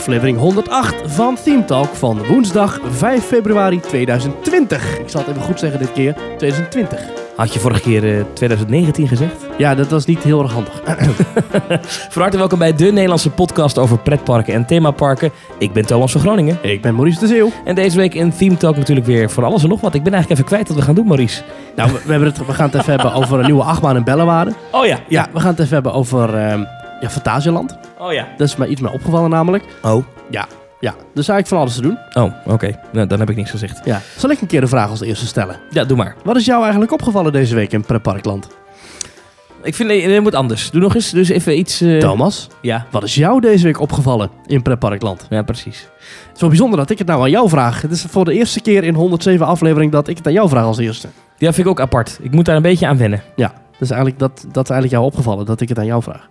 aflevering 108 van Theme Talk van woensdag 5 februari 2020. Ik zal het even goed zeggen dit keer, 2020. Had je vorige keer eh, 2019 gezegd? Ja, dat was niet heel erg handig. Van harte welkom bij de Nederlandse podcast over pretparken en themaparken. Ik ben Thomas van Groningen. Ik ben Maurice de Zeeuw. En deze week in Theme Talk natuurlijk weer voor alles en nog wat. Ik ben eigenlijk even kwijt wat we gaan doen, Maurice. Nou, we, we hebben het, we gaan het even hebben over een nieuwe achtbaan in Bellewaarde. Oh ja, Ja, we gaan het even hebben over ehm ja, Fantasieland. Oh ja. Dat is mij iets meer opgevallen namelijk. Oh. Ja, ja. Dus eigenlijk van alles te doen. Oh, oké. Nou, dan heb ik niks gezegd. Ja. Zal ik een keer de vraag als eerste stellen? Ja, doe maar. Wat is jou eigenlijk opgevallen deze week in Pretparkland? Ik vind nee, het moet anders. Doe nog eens. Dus even iets... eh, Thomas, Ja. wat is jou deze week opgevallen in Pretparkland? Ja, precies. Het is wel bijzonder dat ik het nou aan jou vraag. Het is voor de eerste keer in 107 aflevering dat ik het aan jou vraag als eerste. Ja, vind ik ook apart. Ik moet daar een beetje aan wennen. Ja, dus eigenlijk dat, dat is eigenlijk jou opgevallen dat ik het aan jou vraag.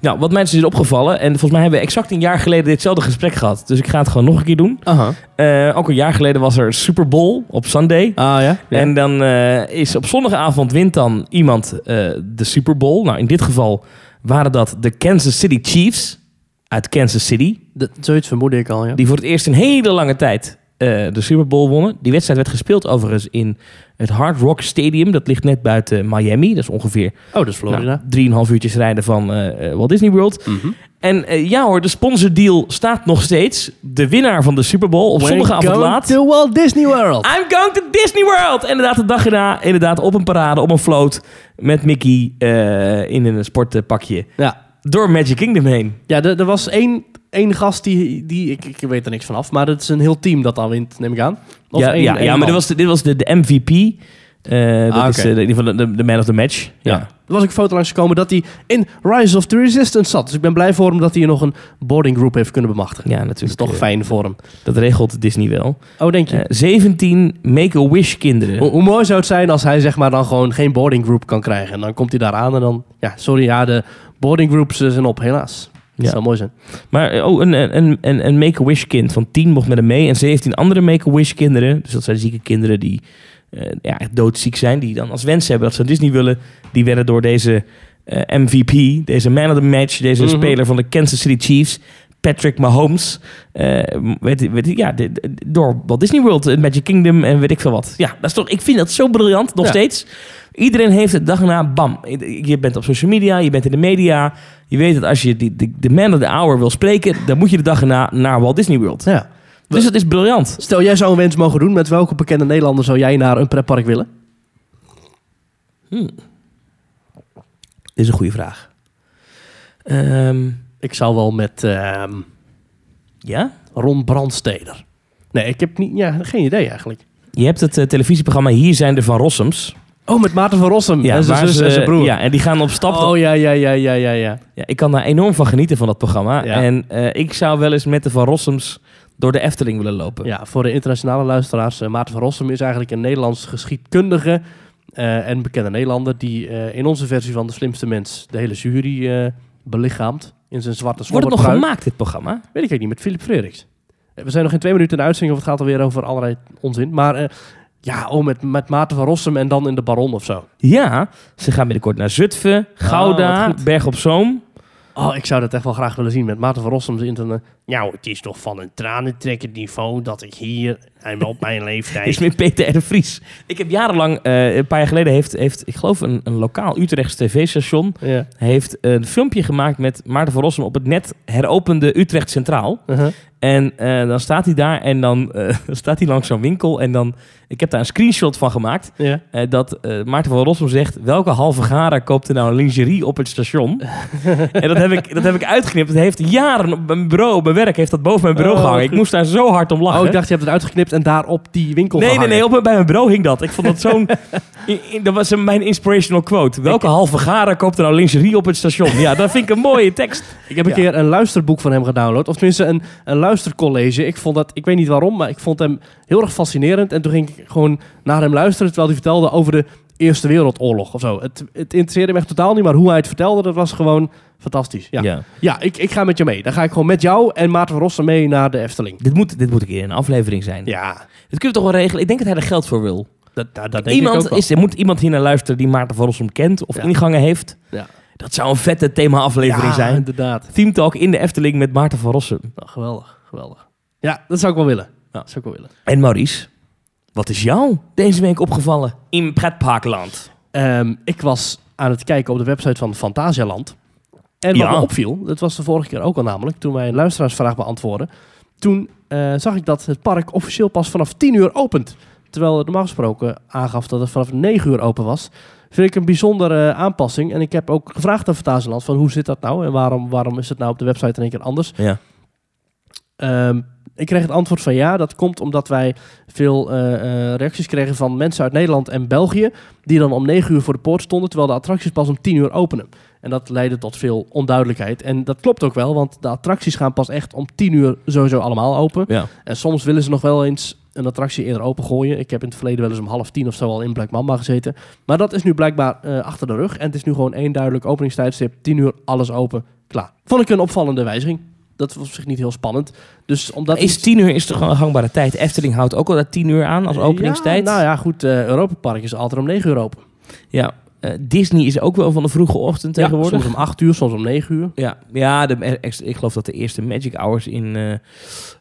Nou, wat mensen is opgevallen, en volgens mij hebben we exact een jaar geleden ditzelfde gesprek gehad. Dus ik ga het gewoon nog een keer doen. Aha. Eh, ook een jaar geleden was er Super Bowl op Sunday. Ah ja? En dan eh, is op zondagavond wint dan iemand eh, de Super Bowl. Nou, in dit geval waren dat de Kansas City Chiefs uit Kansas City. De- zoiets vermoedde ik al, ja. Die voor het eerst in hele lange tijd eh, de Super Bowl wonnen. Die wedstrijd werd gespeeld overigens in het Hard Rock Stadium. Dat ligt net buiten Miami. Dat is ongeveer Oh, dat is Florida. nou, 3,5 uurtjes rijden van eh, eh, Walt Disney World. Mhm. En ja hoor, de sponsordeal staat nog steeds. De winnaar van de Super Bowl op zondagavond going laat. to Walt Disney World. I'm going to Disney World! En inderdaad, de dag erna, inderdaad, op een parade, op een float. Met Mickey in een sportpakje. Ja, Door Magic Kingdom heen. ja er, er was één, één gast die, die ik, ik weet er niks van af, maar het is een heel team dat dan wint, neem ik aan. Of ja, één- ja, één ja, maar dit was de, dit was de, de MVP. Eh, dat Ah, is oké. eh, de, in ieder geval de, de man of the match. Ja. Ja. Er was ook een foto langsgekomen dat hij in Rise of the Resistance zat. Dus ik ben blij voor hem dat hij nog een boarding group heeft kunnen bemachtigen. Ja, Dat is natuurlijk. toch eh, fijn voor hem. Dat regelt Disney wel. Oh, denk je? Eh, 17 Make-A-Wish kinderen. Hoe, hoe mooi zou het zijn als hij zeg maar dan gewoon geen boarding group kan krijgen. En dan komt hij daar aan en dan... Ja, sorry, ja, de boarding groups eh, zijn op, helaas. Dat Ja. zou mooi zijn. Maar eh, oh, een, een, een, een Make-A-Wish kind van 10 mocht met hem mee. En 17 andere Make-A-Wish kinderen. Dus dat zijn zieke kinderen die eh, ja, echt doodziek zijn. Die dan als wens hebben dat ze Disney willen. Die werden door deze eh, MVP, deze man of the match, deze Mhm. speler van de Kansas City Chiefs. Patrick Mahomes. eh weet, weet, ja, de- de- door Walt Disney World, eh, Magic Kingdom en weet ik veel wat. Ja, dat is toch, ik vind dat zo briljant, nog Ja. steeds. Iedereen heeft het dag erna, bam. Je bent op social media, je bent in de media. Je weet dat als je die, de, de man of the hour wil spreken, dan moet je de dag erna naar Walt Disney World. Ja. Dus dat is briljant. Stel, jij zou een wens mogen doen. Met welke bekende Nederlander zou jij naar een pretpark willen? Dit is een goede vraag. Ehm, Ik zou wel met ehm, ja? Ron Brandsteder. Nee, ik heb niet, ja, geen idee eigenlijk. Je hebt het eh, televisieprogramma Hier zijn de Van Rossums. Oh, met Maarten van Rossum en zijn waar zus ze- en zijn broer. Ja, en die gaan op stap. Oh, ja, ja, ja, ja, ja, ja. Ja, ik kan daar enorm van genieten van dat programma. Ja. En eh, ik zou wel eens met de Van Rossums door de Efteling willen lopen. Ja, voor de internationale luisteraars. eh, Maarten van Rossum is eigenlijk een Nederlands geschiedkundige eh, en bekende Nederlander... die eh, in onze versie van De Slimste Mens de hele jury eh, belichaamt. In zijn zwarte Wordt het nog gemaakt, dit programma? Weet ik eigenlijk niet, met Philip Frederiks. Eh, We zijn nog in twee minuten in de uitzending of het gaat alweer over allerlei onzin. Maar eh, ja, oh, met, met Maarten van Rossum en dan in de Baron of zo. Ja, ze gaan binnenkort naar Zutphen, Gouda, wat goed. Berg op Zoom. Oh, ik zou dat echt wel graag willen zien met Maarten van Rossum. In een, nou, het is toch van een tranentrekkend niveau dat ik hier en op mijn leeftijd... Is met Peter R. de Vries. Ik heb jarenlang, eh, een paar jaar geleden, heeft, heeft ik geloof een, een lokaal Utrechts tv-station... Ja. heeft een filmpje gemaakt met Maarten van Rossum op het net heropende Utrecht Centraal. Uh-huh. En eh, dan staat hij daar en dan eh, staat hij langs zo'n winkel. En dan, ik heb daar een screenshot van gemaakt. Ja. dat Maarten van Rossum zegt: welke halve gara koopt er nou een lingerie op het station? en dat heb, ik, dat heb ik uitgeknipt. Het heeft jaren op mijn bureau, op mijn werk, heeft dat boven mijn bureau Oh, gehangen. Ik moest daar zo hard om lachen. Oh, ik dacht je hebt het uitgeknipt en daar op die winkel Nee, nee, gehangen. nee, op, bij mijn bureau hing dat. Ik vond dat zo'n... dat was een- mijn inspirational quote. Welke halve gara koopt er nou lingerie op het station? Ja, dat vind ik een mooie tekst. Ik heb een Ja. keer een luisterboek van hem gedownload. Of tenminste een, een luistercollege. Ik vond dat, ik weet niet waarom, maar ik vond hem heel erg fascinerend. En toen ging ik gewoon naar hem luisteren terwijl hij vertelde over de Eerste Wereldoorlog of zo. Het, het interesseerde me echt totaal niet, maar hoe hij het vertelde, dat was gewoon fantastisch. Ja, ja. Ja. ik, ik ga met je mee. Dan ga ik gewoon met jou en Maarten van Rossum mee naar de Efteling. Dit moet, dit moet een keer een aflevering zijn. Ja, Dit kunnen we toch wel regelen? Ik denk dat hij er geld voor wil. dat, dat, dat denk ik ook wel. is, er moet iemand hier naar luisteren die Maarten van Rossum kent of Ja. ingangen heeft. Ja. Dat zou een vette thema-aflevering Ja, zijn. inderdaad. Theme Talk in de Efteling met Maarten van Rossum. Nou, geweldig, geweldig. Ja, dat zou ik wel willen. Ja. Dat zou ik wel willen. En Maurice, wat is jou deze week opgevallen in pretparkland? Ehm, ik was aan het kijken op de website van Fantasialand. En Ja. wat me opviel, dat was de vorige keer ook al namelijk, toen wij een luisteraarsvraag beantwoorden. Toen eh, zag ik dat het park officieel pas vanaf 10 uur opent. Terwijl het normaal gesproken aangaf dat het vanaf 9 uur open was. Vind ik een bijzondere eh, aanpassing. En ik heb ook gevraagd aan Fantasialand van hoe zit dat nou? En waarom, waarom is het nou op de website in één keer anders? Ja. Ehm, ik kreeg het antwoord van ja, dat komt omdat wij veel eh, eh, reacties kregen van mensen uit Nederland en België. Die dan om 9 uur voor de poort stonden, terwijl de attracties pas om 10 uur openen. En dat leidde tot veel onduidelijkheid. En dat klopt ook wel, want de attracties gaan pas echt om 10 uur sowieso allemaal open. Ja. En soms willen ze nog wel eens een attractie eerder opengooien. Ik heb in het verleden wel eens om half tien of zo al in Black Mamba gezeten. Maar dat is nu blijkbaar eh, achter de rug. En het is nu gewoon één duidelijk openingstijdstip. 10 uur, alles open, klaar. Vond ik een opvallende wijziging. Dat was op zich niet heel spannend. Dus omdat is 10 uur is toch een gangbare tijd? Efteling houdt ook al dat 10 uur aan als openingstijd. Ja, nou ja, goed. eh Europa Park is altijd om 9 uur open. Ja, eh, Disney is ook wel van de vroege ochtend Ja, tegenwoordig. soms om 8 uur, soms om 9 uur. Ja, ja de, ex- ik geloof dat de eerste Magic Hours in, eh,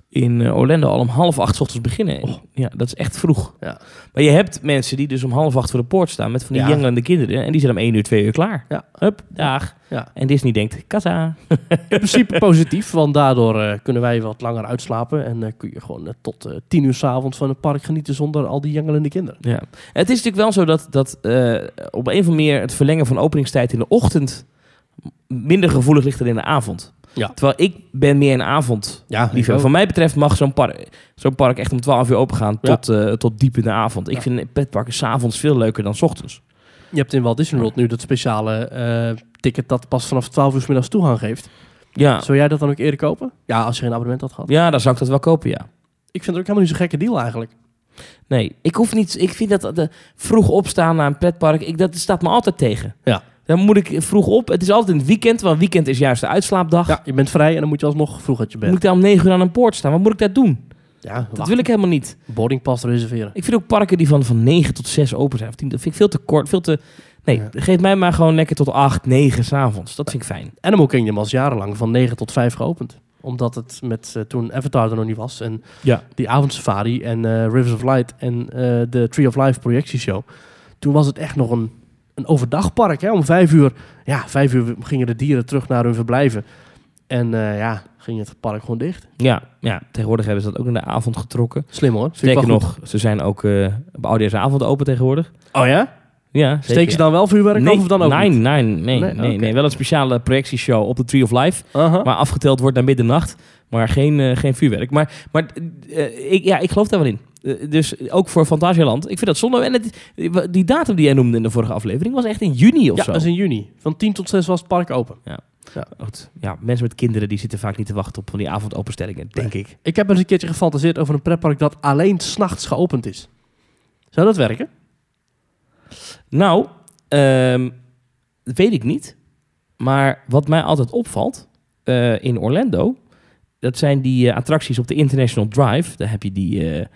in eh, Orlando al om half acht 's ochtends beginnen. Oh. Ja, dat is echt vroeg. Ja. Maar je hebt mensen die dus om half acht voor de poort staan met van die Ja. jengelende kinderen. En die zijn om één uur, twee uur klaar. Ja. Hup, dag. Ja. En Disney denkt, kassa. In principe positief, want daardoor eh, kunnen wij wat langer uitslapen. En eh, kun je gewoon tot 10 uur s'avonds van het park genieten zonder al die jengelende kinderen. Ja. Het is natuurlijk wel zo dat, dat op een of andere manier het verlengen van openingstijd in de ochtend minder gevoelig ligt dan in de avond. Ja. Terwijl ik ben meer een avond Ja. Van mij betreft mag zo'n park, zo'n park echt om 12 uur open gaan tot, eh, tot diep in de avond. Ik vind petparken s'avonds veel leuker dan s ochtends. Je hebt in Walt Disney World nu dat speciale eh, ticket dat pas vanaf 12 uur 's middags toegang geeft. Ja. Zou jij dat dan ook eerder kopen? Ja, als je geen abonnement had gehad. ja, dan zou ik dat wel kopen, ja. Ik vind het ook helemaal niet zo'n gekke deal eigenlijk. Nee, ik hoef niet. Ik vind dat de vroeg opstaan naar een pretpark, ik, dat staat me altijd tegen. Ja. Dan moet ik vroeg op. Het is altijd in het weekend, want weekend is juist de uitslaapdag. Ja, je bent vrij en dan moet je alsnog vroeg uit je Moet bed. ik daar om 9 uur aan een poort staan? Wat moet ik daar doen? Ja, Dat wil ik helemaal niet. boardingpass reserveren. Ik vind ook parken die van, van 9 tot 6 open zijn. Of 10, dat vind ik veel te kort. Veel te... Nee, Ja. geef mij maar gewoon lekker tot 8, 9 s'avonds. Dat vind ik fijn. Animal Kingdom was jarenlang van 9 tot 5 geopend. Omdat het met eh, toen Avatar er nog niet was. En Ja. die avondsafari en eh, Rivers of Light en eh, de Tree of Life projectieshow. Toen was het echt nog een, een overdagpark. Hè? Om vijf uur, ja, vijf uur gingen de dieren terug naar hun verblijven. En eh, ja, ging het park gewoon dicht. Ja, ja, tegenwoordig hebben ze dat ook in de avond getrokken. Slim hoor. Goed. nog, ze zijn ook eh op oudejaarsavond open tegenwoordig. Oh ja? Ja, zeker. Steken ze dan wel vuurwerk nee, af of dan ook nee, niet? nee, nee, nee, Nee? nee, Oké. Wel een speciale projectieshow op de Tree of Life. Waar afgeteld wordt naar middernacht. Maar geen, eh, geen vuurwerk. Maar, maar ik, ja, ik geloof daar wel in. Eh, dus ook voor Fantasialand. Ik vind dat zonde. En het, die datum die jij noemde in de vorige aflevering was echt in juni of ja, zo. dat is in juni. Van 10 tot 6 was het park open. Goed. Ja, mensen met kinderen die zitten vaak niet te wachten op van die avondopenstellingen, denk ik. Ik heb eens een keertje gefantaseerd over een pretpark dat alleen s'nachts geopend is. Zou dat werken? Nou, ehm, dat weet ik niet. Maar wat mij altijd opvalt eh, in Orlando, dat zijn die eh, attracties op de International Drive. Daar heb je die,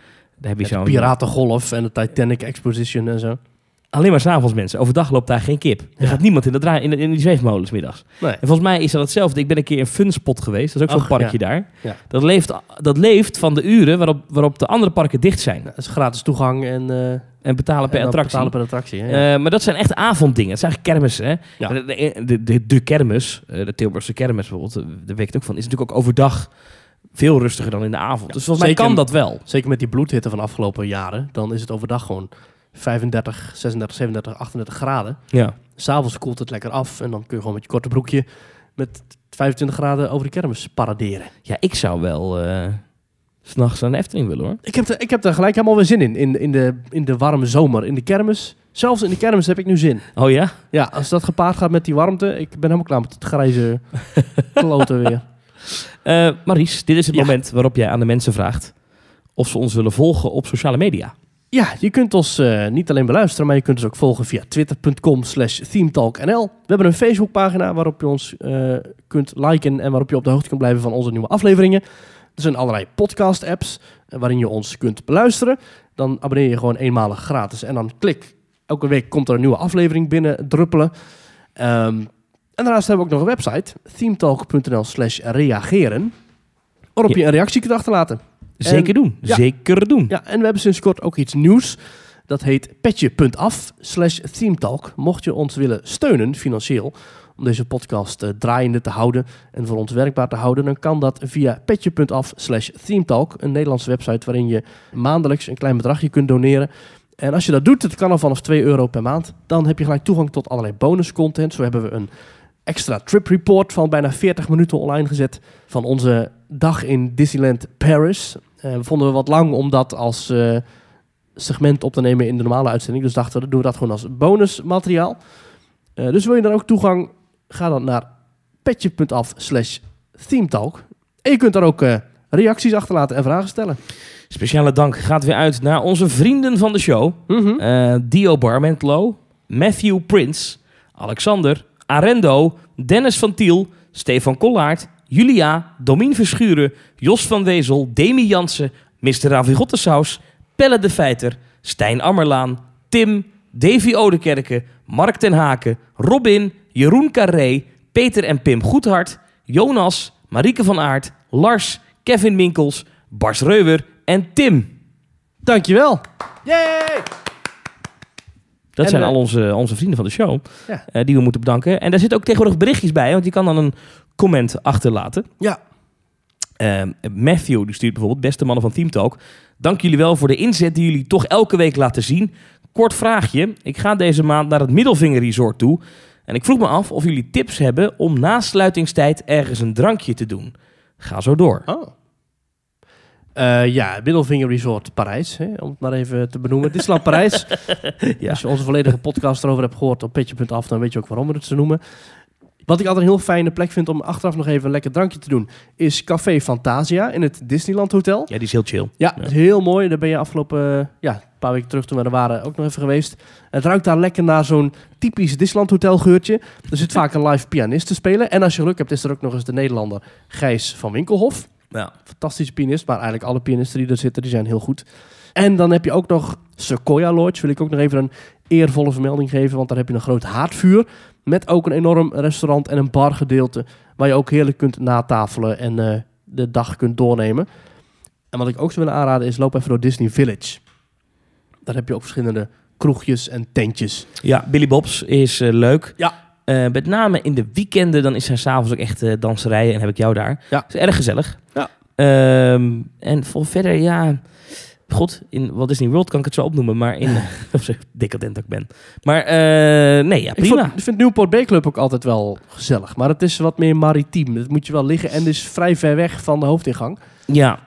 daar heb je zo'n Piratengolf en de Titanic Exposition en zo. alleen maar s'avonds mensen. Overdag loopt daar geen kip. Er Ja. gaat niemand in, de draai, in, de- in die zweefmolens middags. Nee. En volgens mij is dat hetzelfde. Ik ben een keer in Funspot geweest. Dat is ook zo'n parkje daar. Ja. Dat, leeft, dat leeft van de uren waarop, waarop de andere parken dicht zijn. Dat is gratis toegang en, eh, En betalen per en attractie. betalen per attractie. Ja. Eh, maar dat zijn echt avonddingen. Het zijn eigenlijk kermissen. Hè? Ja. De, de, de, de kermis, eh, de Tilburgse kermis bijvoorbeeld, daar weet ik het ook van, is natuurlijk ook overdag veel rustiger dan in de avond. Ja, dus volgens mij kan dat wel. Zeker met die bloedhitte van de afgelopen jaren. Dan is het overdag gewoon 35, 36, 37, 38 graden. Ja. S'avonds koelt het lekker af. En dan kun je gewoon met je korte broekje met 25 graden over de kermis paraderen. ja, ik zou wel s s'nachts naar de Efteling willen hoor. Ik heb, er, ik heb er gelijk helemaal weer zin in. In, in, de, in de warme zomer. In de kermis. Zelfs in de kermis heb ik nu zin. Oh ja? Ja, als dat gepaard gaat met die warmte. Ik ben helemaal klaar met het grijze kloten weer. Eh Maries, dit is het Ja. moment waarop jij aan de mensen vraagt of ze ons willen volgen op sociale media. Ja, je kunt ons eh, niet alleen beluisteren, maar je kunt ons ook volgen via twitter.com slash themetalknl. We hebben een Facebookpagina waarop je ons eh, kunt liken en waarop je op de hoogte kunt blijven van onze nieuwe afleveringen. Er zijn allerlei podcast-apps waarin je ons kunt beluisteren. Dan abonneer je gewoon eenmalig gratis en dan klik. Elke week komt er een nieuwe aflevering binnen druppelen. Ehm, En daarnaast hebben we ook nog een website, themetalk.nl slash reageren, waarop Ja. je een reactie kunt achterlaten. Zeker doen. ja. Zeker doen. Ja, en we hebben sinds kort ook iets nieuws. Dat heet petje.af slash themetalk. Mocht je ons willen steunen financieel om deze podcast eh, draaiende te houden en voor ons werkbaar te houden, dan kan dat via petje.af slash themetalk, een Nederlandse website waarin je maandelijks een klein bedragje kunt doneren. En als je dat doet, het kan al vanaf 2 euro per maand, dan heb je gelijk toegang tot allerlei bonus content. Zo hebben we een extra trip report van bijna 40 minuten online gezet van onze dag in Disneyland Paris. We vonden we wat lang om dat als eh, segment op te nemen in de normale uitzending. Dus dachten we, doen we dat gewoon als bonusmateriaal. Eh, dus wil je dan ook toegang, ga dan naar petje.af slash themetalk. En je kunt daar ook reacties achterlaten en vragen stellen. Speciale dank gaat weer uit naar onze vrienden van de show. Mhm. Dio Barmentlo, Matthew Prince, Alexander, Arendo, Dennis van Tiel, Stefan Kollaert, Julia, Domien Verschuren, Jos van Wezel, Demi Jansen, Mr. Ravigottesaus, Pelle de Feiter, Stijn Ammerlaan, Tim, Davy Odekerke, Mark ten Haken, Robin, Jeroen Carré, Peter en Pim Goedhart, Jonas, Marieke van Aert, Lars, Kevin Minkels, Bars Reuwer en Tim. Dankjewel. Yay! Dat En, zijn eh, al onze, onze vrienden van de show. Ja. eh, die we moeten bedanken. En daar zitten ook tegenwoordig berichtjes bij. Want je kan dan een comment achterlaten. Ja. Ehm, Matthew die stuurt bijvoorbeeld, beste mannen van Team Talk. Dank jullie wel voor de inzet die jullie toch elke week laten zien. Kort vraagje. Ik ga deze maand naar het Middelvinger Resort toe. En ik vroeg me af of jullie tips hebben om na sluitingstijd ergens een drankje te doen. Ga zo door. Oh. Eh, ja, Middelvinger Resort Parijs, hè, om het maar even te benoemen. Disneyland Parijs. Ja. Als je onze volledige podcast erover hebt gehoord op petje.af, dan weet je ook waarom we het zo noemen. Wat ik altijd een heel fijne plek vind om achteraf nog even een lekker drankje te doen, is Café Fantasia in het Disneyland Hotel. Ja, die is heel chill. Ja, is heel mooi. Daar ben je afgelopen ja, een paar weken terug toen we er waren ook nog even geweest. Het ruikt daar lekker naar zo'n typisch Disneyland Hotel geurtje. Er zit vaak een live pianist te spelen. En als je geluk hebt is er ook nog eens de Nederlander Gijs van Winkelhof. Ja. Fantastische pianist, maar eigenlijk alle pianisten die er zitten, die zijn heel goed. En dan heb je ook nog Sequoia Lodge. Wil ik ook nog even een eervolle vermelding geven, want daar heb je een groot haardvuur. Met ook een enorm restaurant en een bargedeelte. Waar je ook heerlijk kunt natafelen en eh, de dag kunt doornemen. En wat ik ook zou willen aanraden is, loop even door Disney Village. Daar heb je ook verschillende kroegjes en tentjes. Ja, Billy Bob's is eh, leuk. Ja. Eh, met name in de weekenden, dan is er s'avonds ook echt eh, danserijen en heb ik jou daar. Ja. is erg gezellig. Ja. Ehm, en voor verder, ja... God, in Walt Disney World kan ik het zo opnoemen, maar in... of zo decadent dat ik ben. Maar eh, nee, ja, Ik, prima. vond, ik vind Newport Bay Club ook altijd wel gezellig. Maar het is wat meer maritiem. Het moet je wel liggen en is vrij ver weg van de hoofdingang. Ja,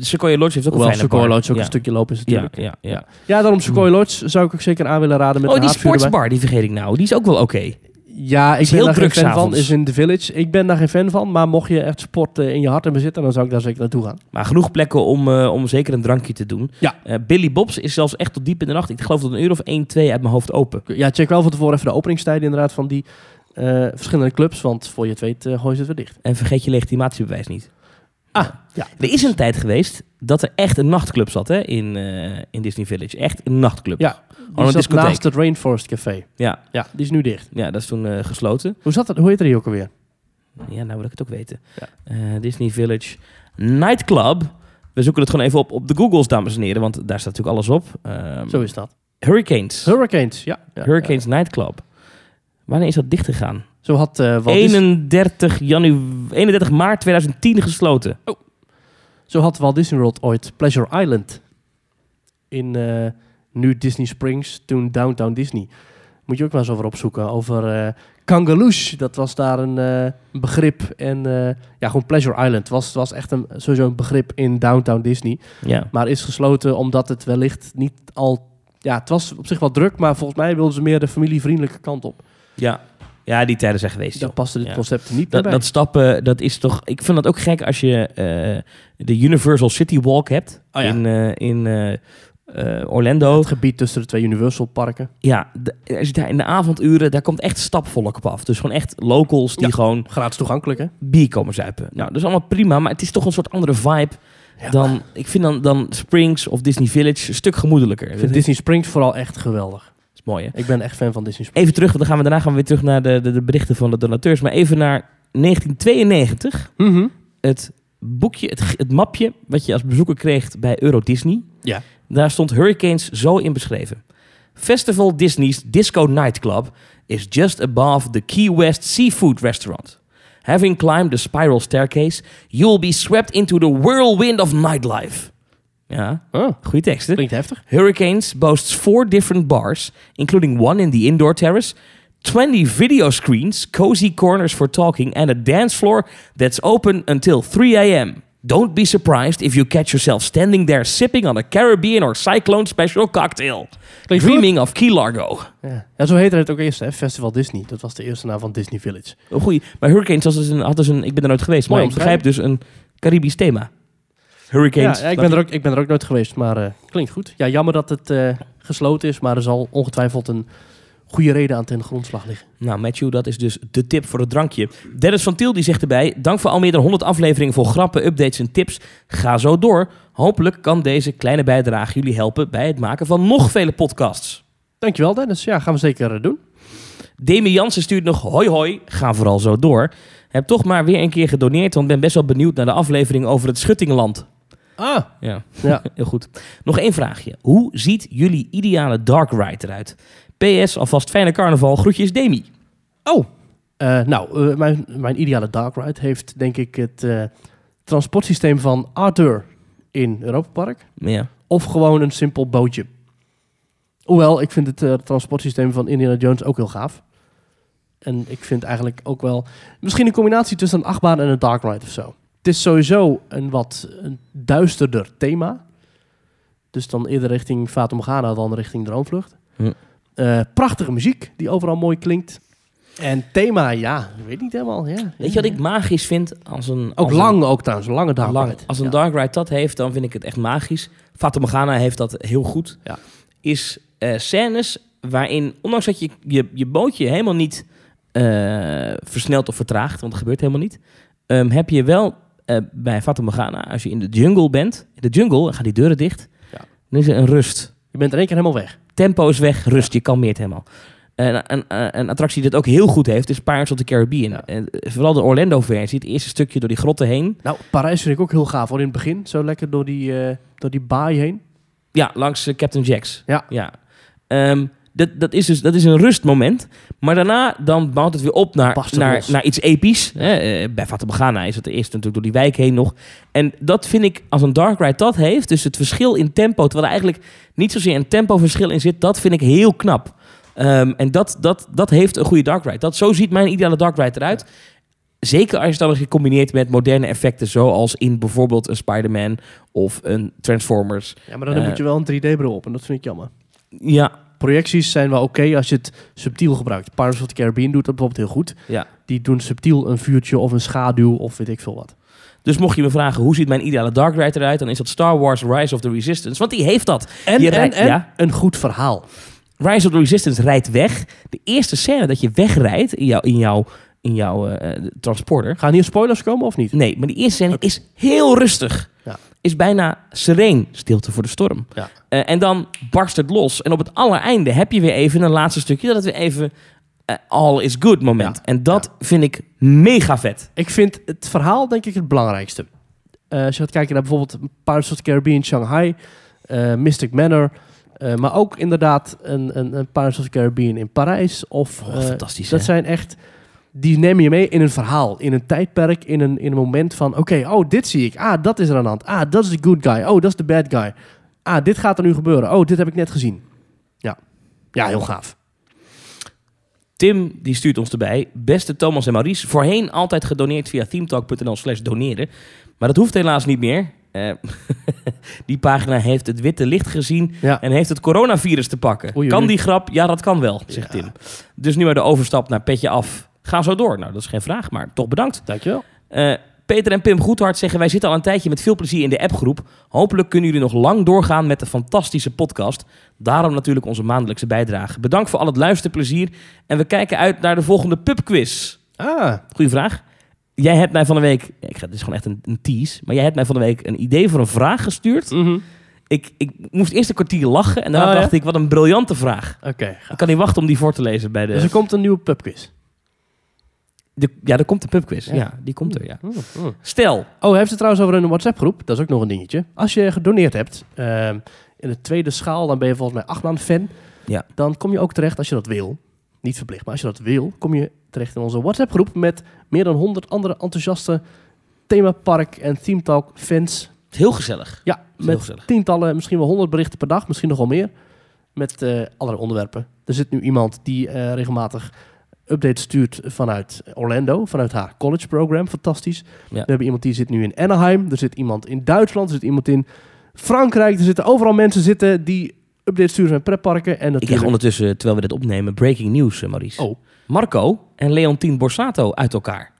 Sequoia Lodge heeft ook Hoewel een fijne Sequoia. Lodge ook ja. een stukje lopen is Ja, natuurlijk. ja, ja. Ja, daarom Sequoia Lodge zou ik ook zeker aan willen raden met Oh, die sportsbar, die vergeet ik nou. Die is ook wel oké. Ja, ik ben heel daar geen druk fan van. Is in The Village. Ik ben daar geen fan van. Maar mocht je echt sport in je hart hebben zitten, dan zou ik daar zeker naartoe gaan. Maar genoeg plekken om, eh, om zeker een drankje te doen. Ja. Eh, Billy Bob's is zelfs echt tot diep in de nacht. Ik geloof dat een uur of 1, 2 uit mijn hoofd open. Ja, check wel van tevoren even de openingstijden inderdaad van die eh, verschillende clubs. Want voor je het weet gooi je het weer dicht. En vergeet je legitimatiebewijs niet. Ah, ja. Er is een tijd geweest dat er echt een nachtclub zat hè, in, in Disney Village. Echt een nachtclub. Ja, Die zat discotheek. naast het Rainforest Café. Ja, Ja, die is nu dicht. ja, dat is toen eh, gesloten. Hoe zat dat? Hoe heet er die ook alweer? Ja, nou wil ik het ook weten. Ja. Eh, Disney Village Nightclub. We zoeken het gewoon even op op de Googles, dames en heren. Want daar staat natuurlijk alles op. Ehm, Zo is dat. Hurricanes. Hurricanes, ja. ja Hurricanes Nightclub. Wanneer is dat dichtgegaan? ja. Zo had eh, Walt, Dis- 31, janu 31 maart 2010 gesloten. zo had Walt Disney World ooit Pleasure Island. In eh, nu Disney Springs, toen Downtown Disney. Moet je ook maar eens over opzoeken. Over eh Kangaloosh, dat was daar een eh, begrip. En eh, ja, gewoon Pleasure Island was, was echt een, sowieso een begrip in Downtown Disney. Ja. Maar is gesloten omdat het wellicht niet al... Ja, het was op zich wel druk, maar volgens mij wilden ze meer de familievriendelijke kant op. Ja. ja, die tijden zijn geweest. Joh. paste dit Ja. concept niet Dat, bij. dat stappen, dat is toch... Ik vind dat ook gek als je de Universal City Walk hebt. Oh ja. In, in eh, Orlando. Het gebied tussen de twee Universal parken. Ja, de- als je daar in de avonduren, daar komt echt stapvolk op af. Dus gewoon echt locals die Ja. gewoon Gratis toegankelijk, hè? bier komen zuipen. Nou, dat is allemaal prima, maar het is toch een soort andere vibe Ja. dan... Ik vind dan, dan Springs of Disney Village een stuk gemoedelijker. Ik vind Disney Springs vooral echt geweldig. is Mooi hè? Ik ben echt fan van Disney Sport. Even terug, want dan gaan we, daarna gaan we weer terug naar de, de, de berichten van de donateurs. Maar even naar 1992. Mhm. Het boekje, het, het mapje wat je als bezoeker kreeg bij Euro Disney. Ja. Daar stond Hurricanes zo in beschreven. Festival Disney's Disco Nightclub is just above the Key West Seafood Restaurant. Having climbed the spiral staircase, you will be swept into the whirlwind of nightlife. Ja, Oh, goede teksten. klinkt heftig. Hurricanes boasts four different bars, including one in the indoor terrace, 20 video screens, cozy corners for talking, and a dance floor that's open until 3 a.m. Don't be surprised if you catch yourself standing there sipping on a Caribbean or Cyclone special cocktail. Klinkt goed. Dreaming of Key Largo. Ja. ja, zo heette het ook eerst, hè? Festival Disney. Dat was de eerste naam van Disney Village. Goeie. Maar Hurricanes dus een, had dus een, ik ben er nooit geweest, maar ik begrijp dus een Caribisch thema. Hurricanes. Ja, ja, ik, ben er ook, ik ben er ook nooit geweest, maar eh, klinkt goed. Ja, jammer dat het eh, gesloten is, maar er zal ongetwijfeld een goede reden aan ten grondslag liggen. Nou, Matthew, dat is dus de tip voor het drankje. Dennis van Til die zegt erbij... Dank voor al meer dan 100 afleveringen vol grappen, updates en tips. Ga zo door. Hopelijk kan deze kleine bijdrage jullie helpen... bij het maken van nog vele podcasts. Dankjewel Dennis. Ja, gaan we zeker eh, doen. Demi Jansen stuurt nog... Hoi hoi, ga vooral zo door. Heb toch maar weer een keer gedoneerd... want ben best wel benieuwd naar de aflevering over het Schuttingland. Ah, Ja, ja. heel goed. Nog één vraagje. Hoe ziet jullie ideale dark ride eruit? PS, alvast fijne carnaval. Groetjes Demi. Oh, eh, nou, eh, mijn, mijn ideale dark ride heeft denk ik het eh, transportsysteem van Arthur in Europa Park. Ja. Of gewoon een simpel bootje. Hoewel, ik vind het transportsysteem van Indiana Jones ook heel gaaf. En ik vind eigenlijk ook wel... Misschien een combinatie tussen een achtbaan en een dark ride of zo. Het is sowieso een wat een duisterder thema. Dus dan eerder richting Fatum Ghana dan richting Droomvlucht. Eh, prachtige muziek die overal mooi klinkt. En thema, ja, weet niet helemaal. Ja, Weet je wat ik magisch vind? Als een, Ook als lang ook trouwens, een lange dark lang, ride. als een Ja. dark ride dat heeft, dan vind ik het echt magisch. Fata Morgana heeft dat heel goed. Ja. Is eh, scènes waarin, ondanks dat je je, je bootje helemaal niet eh, versnelt of vertraagt, want dat gebeurt helemaal niet, ehm, heb je wel bij Fata Morgana, als je in de jungle bent, in de jungle, dan gaan die deuren dicht, Ja. dan is er een rust. Je bent in één keer helemaal weg. Tempo is weg, rust, je kalmeert helemaal. En een, een, een attractie die dat ook heel goed heeft, is Pirates of the Caribbean. Ja. En, eh, vooral de Orlando-versie, het eerste stukje door die grotten heen. Nou, Parijs vind ik ook heel gaaf hoor. In het begin, zo lekker door die, eh, door die baai heen. Ja, langs eh, Captain Jack's. Ja. ja. Ehm, dat, dat, is dus, dat is een rustmoment. Maar daarna dan bouwt het weer op naar, naar, naar iets episch. Hè? Eh, bij Morgana is het eerst natuurlijk door die wijk heen nog. En dat vind ik, als een Dark Ride dat heeft... dus het verschil in tempo... terwijl er eigenlijk niet zozeer een tempoverschil in zit... dat vind ik heel knap. Ehm, en dat, dat, dat heeft een goede Dark Ride. Dat, zo ziet mijn ideale Dark Ride eruit. Zeker als je het dan nog gecombineerd met moderne effecten... zoals in bijvoorbeeld een Spider-Man of een Transformers. Ja, maar dan Eh. moet je wel een 3D-bril op en dat vind ik jammer. Ja, Projecties zijn wel oké als je het subtiel gebruikt. Pirates of the Caribbean doet dat bijvoorbeeld heel goed. ja. Die doen subtiel een vuurtje of een schaduw of weet ik veel wat. Dus mocht je me vragen hoe ziet mijn ideale Dark Ride eruit, dan is dat Star Wars Rise of the Resistance. Want die heeft dat. En, en, rijdt- en ja. een goed verhaal. Rise of the Resistance rijdt weg. De eerste scène dat je wegrijdt in jouw, in jouw, in jouw eh, transporter. Gaan hier spoilers komen of niet? Nee, maar die eerste scène is heel rustig. Ja. Is bijna sereen, stilte voor de storm. Ja. Eh, en dan barst het los. En op het allereinde heb je weer even een laatste stukje dat het weer even eh, all is good moment. Ja. En dat vind ik mega vet. Ik vind het verhaal denk ik het belangrijkste. Eh, als je gaat kijken naar bijvoorbeeld Pirates of the Caribbean Shanghai, Mystic Manor, maar ook inderdaad een, een, een Pirates of the Caribbean in Parijs. Of, Oh, fantastisch, Dat hè? zijn echt, die nemen je mee in een verhaal, in een tijdperk, in een, in een moment van, oké, oh, dit zie ik. Ah, dat is er aan de hand. Ah, dat is de good guy. Oh, dat is de bad guy. Ah, dit gaat er nu gebeuren. Oh, dit heb ik net gezien. Ja, ja heel gaaf. Tim die stuurt ons erbij. Beste Thomas en Maurice. Voorheen altijd gedoneerd via themetalk.nl slash doneren. Maar dat hoeft helaas niet meer. Eh, die pagina heeft het witte licht gezien Ja. en heeft het coronavirus te pakken. Oei, oei, kan die grap? Ja, dat kan wel, zegt Ja. Tim. Dus nu maar de overstap naar petje af. Ga zo door. Nou, dat is geen vraag, maar toch bedankt. Dankjewel. Eh, Peter en Pim Goedhart zeggen... wij zitten al een tijdje met veel plezier in de appgroep. Hopelijk kunnen jullie nog lang doorgaan met de fantastische podcast. Daarom natuurlijk onze maandelijkse bijdrage. Bedankt voor al het luisterplezier. En we kijken uit naar de volgende pubquiz. Ah, Goeie vraag. Jij hebt mij van de week... Ik ga, dit is gewoon echt een, een tease. Maar jij hebt mij van de week een idee voor een vraag gestuurd. mhm. Ik, ik moest eerst een kwartier lachen en daarna Oh, ja? dacht ik, wat een briljante vraag. Oké. Ik kan niet wachten om die voor te lezen bij de... Dus er komt een nieuwe pubquiz. De ja, er komt de pubquiz. Ja. Ja. die komt er, ja. Mm, mm. Stel, Oh, hij heeft het trouwens over een WhatsApp-groep. Dat is ook nog een dingetje. Als je gedoneerd hebt ehm, in de tweede schaal, dan ben je volgens mij acht maanden fan. Ja. Dan kom je ook terecht als je dat wil. Niet verplicht, maar als je dat wil, kom je terecht in onze WhatsApp-groep met meer dan 100 andere enthousiaste themapark en theme talk fans. heel gezellig. Ja, Heel met gezellig. tientallen, misschien wel 100 berichten per dag, misschien nog wel meer. Met eh allerlei onderwerpen. Er zit nu iemand die eh, regelmatig updates stuurt vanuit Orlando, vanuit haar college program. Fantastisch. We hebben iemand die zit nu in Anaheim. Er zit iemand in Duitsland. Er zit iemand in Frankrijk. Er zitten overal mensen zitten die updates sturen van pretparken. En Ik krijg ondertussen, terwijl we dit opnemen, breaking news, eh, Maurice. Oh, Marco en Leontien Borsato uit elkaar.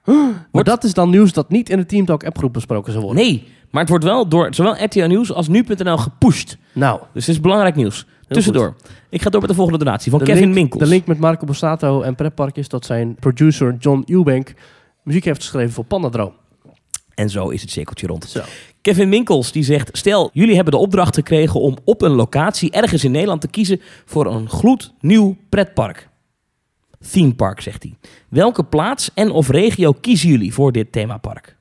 maar dat is dan nieuws dat niet in de Team Talk appgroep besproken zou worden. Nee, maar het wordt wel door zowel RTL Nieuws als Nu.nl gepusht. Nou, Dus het is belangrijk nieuws. Tussendoor. Ik ga door met de volgende donatie van de Kevin link, Minkels. De link met Marco Borsato en pretpark is dat zijn producer John Eubank muziek heeft geschreven voor Pandadroom. En zo is het cirkeltje rond. Zo. Kevin Winkels die zegt: Stel, jullie hebben de opdracht gekregen om op een locatie ergens in Nederland te kiezen voor een gloednieuw pretpark. Theme park, zegt hij. Welke plaats en of regio kiezen jullie voor dit themapark?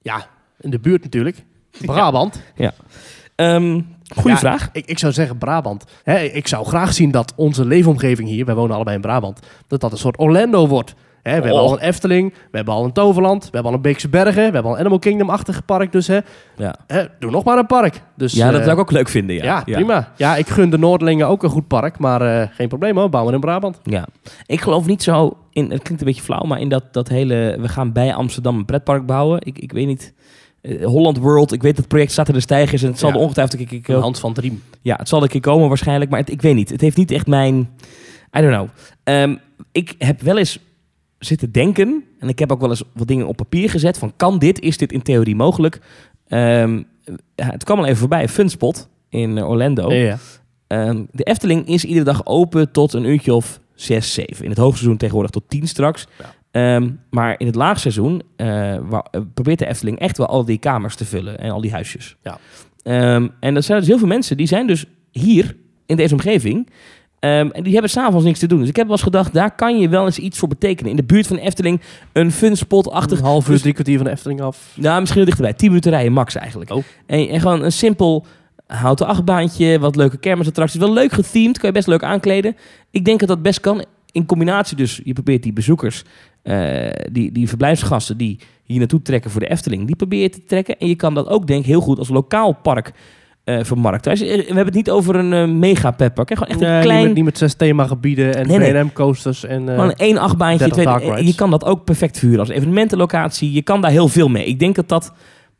Ja, in de buurt natuurlijk. Brabant. Ehm goeie Ja, vraag. Ik, ik zou zeggen Brabant. Hè, ik zou graag zien dat onze leefomgeving hier, wij wonen allebei in Brabant, dat dat een soort Orlando wordt. Hè, we hebben Oh. al een Efteling, we hebben al een Toverland, we hebben al een Beekse Bergen, we hebben al een Animal Kingdom-achtig park. Dus hè, Ja, hè, doe nog maar een park. Dus, ja dat eh, zou ik ook leuk vinden. Ja, Ja, prima. Ja, ik gun de Noorderlingen ook een goed park, maar eh, geen probleem hoor, bouwen we in Brabant. Ja, ik geloof niet zo in. Het klinkt een beetje flauw, maar in dat, dat hele. We gaan bij Amsterdam een pretpark bouwen. Ik, ik weet niet. Eh, Holland World, ik weet dat het project staat er de stijgers en het zal Ja. ongetwijfeld ik, ik, Hans van Driem. Ja, het zal een keer komen waarschijnlijk, maar het- ik weet niet. Het heeft niet echt mijn... I don't know. Ehm, ik heb wel eens zitten denken, en ik heb ook wel eens wat dingen op papier gezet, van kan dit, is dit in theorie mogelijk? Ehm, het kwam al even voorbij, Funspot in Orlando. Ja, ja. Ehm, de Efteling is iedere dag open tot een uurtje of 6, 7. In het hoogseizoen tegenwoordig tot 10 straks. Ja. Ehm, maar in het laagseizoen eh, eh, probeert de Efteling echt wel al die kamers te vullen en al die huisjes. Ja. Ehm, en er zijn dus heel veel mensen die zijn dus hier in deze omgeving. ehm, en die hebben s'avonds niks te doen. Dus ik heb wel eens gedacht, daar kan je wel eens iets voor betekenen. In de buurt van de Efteling een funspot-achtig Een half uur, dus- drie kwartier van de Efteling af. nou, misschien wel dichterbij. 10 minuten rijden max eigenlijk. Oh. En, en gewoon een simpel houten achtbaantje, wat leuke kermisattracties. Wel leuk gethemed, kan je best leuk aankleden. Ik denk dat dat best kan. In combinatie dus, je probeert die bezoekers, eh, die, die verblijfsgasten die hier naartoe trekken voor de Efteling, die probeer je te trekken. En je kan dat ook denk ik heel goed als lokaal park eh vermarkten. Je- We hebben het niet over een eh, mega petpark. hè. Gewoon echt een Nee, klein... niet, met, niet met zes themagebieden en Nee, nee. Coasters en... Gewoon één achtbaantje. 30 twee- je kan dat ook perfect vuren als evenementenlocatie. Je kan daar heel veel mee. Ik denk dat dat...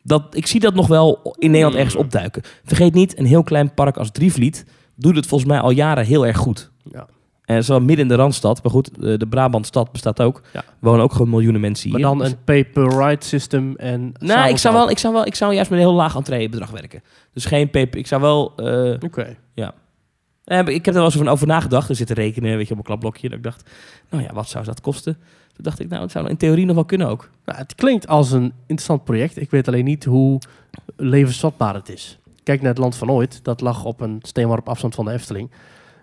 dat ik zie dat nog wel in Nederland ergens opduiken. Vergeet niet, een heel klein park als Drievliet doet het volgens mij al jaren heel erg goed. Ja. En het is wel midden in de Randstad. Maar goed, de, de Brabantstad bestaat ook. Ja. Wonen ook gewoon miljoenen mensen maar hier. dan Dus- een pay-per-ride system en... nou, ik zou, wel, ik, zou wel, ik zou juist met een heel laag entreebedrag werken. Dus geen paper. Ik zou wel... eh, Oké. Eh, ik heb er wel eens over, over nagedacht. Er zitten rekenen, weet je, op een klapblokje. Dat ik dacht, nou ja, wat zou dat kosten? Toen dacht ik, nou, het zou in theorie nog wel kunnen ook. Nou, het klinkt als een interessant project. Ik weet alleen niet hoe levensvatbaar het is. Kijk naar het Land van Ooit. Dat lag op een steenworp afstand van de Efteling.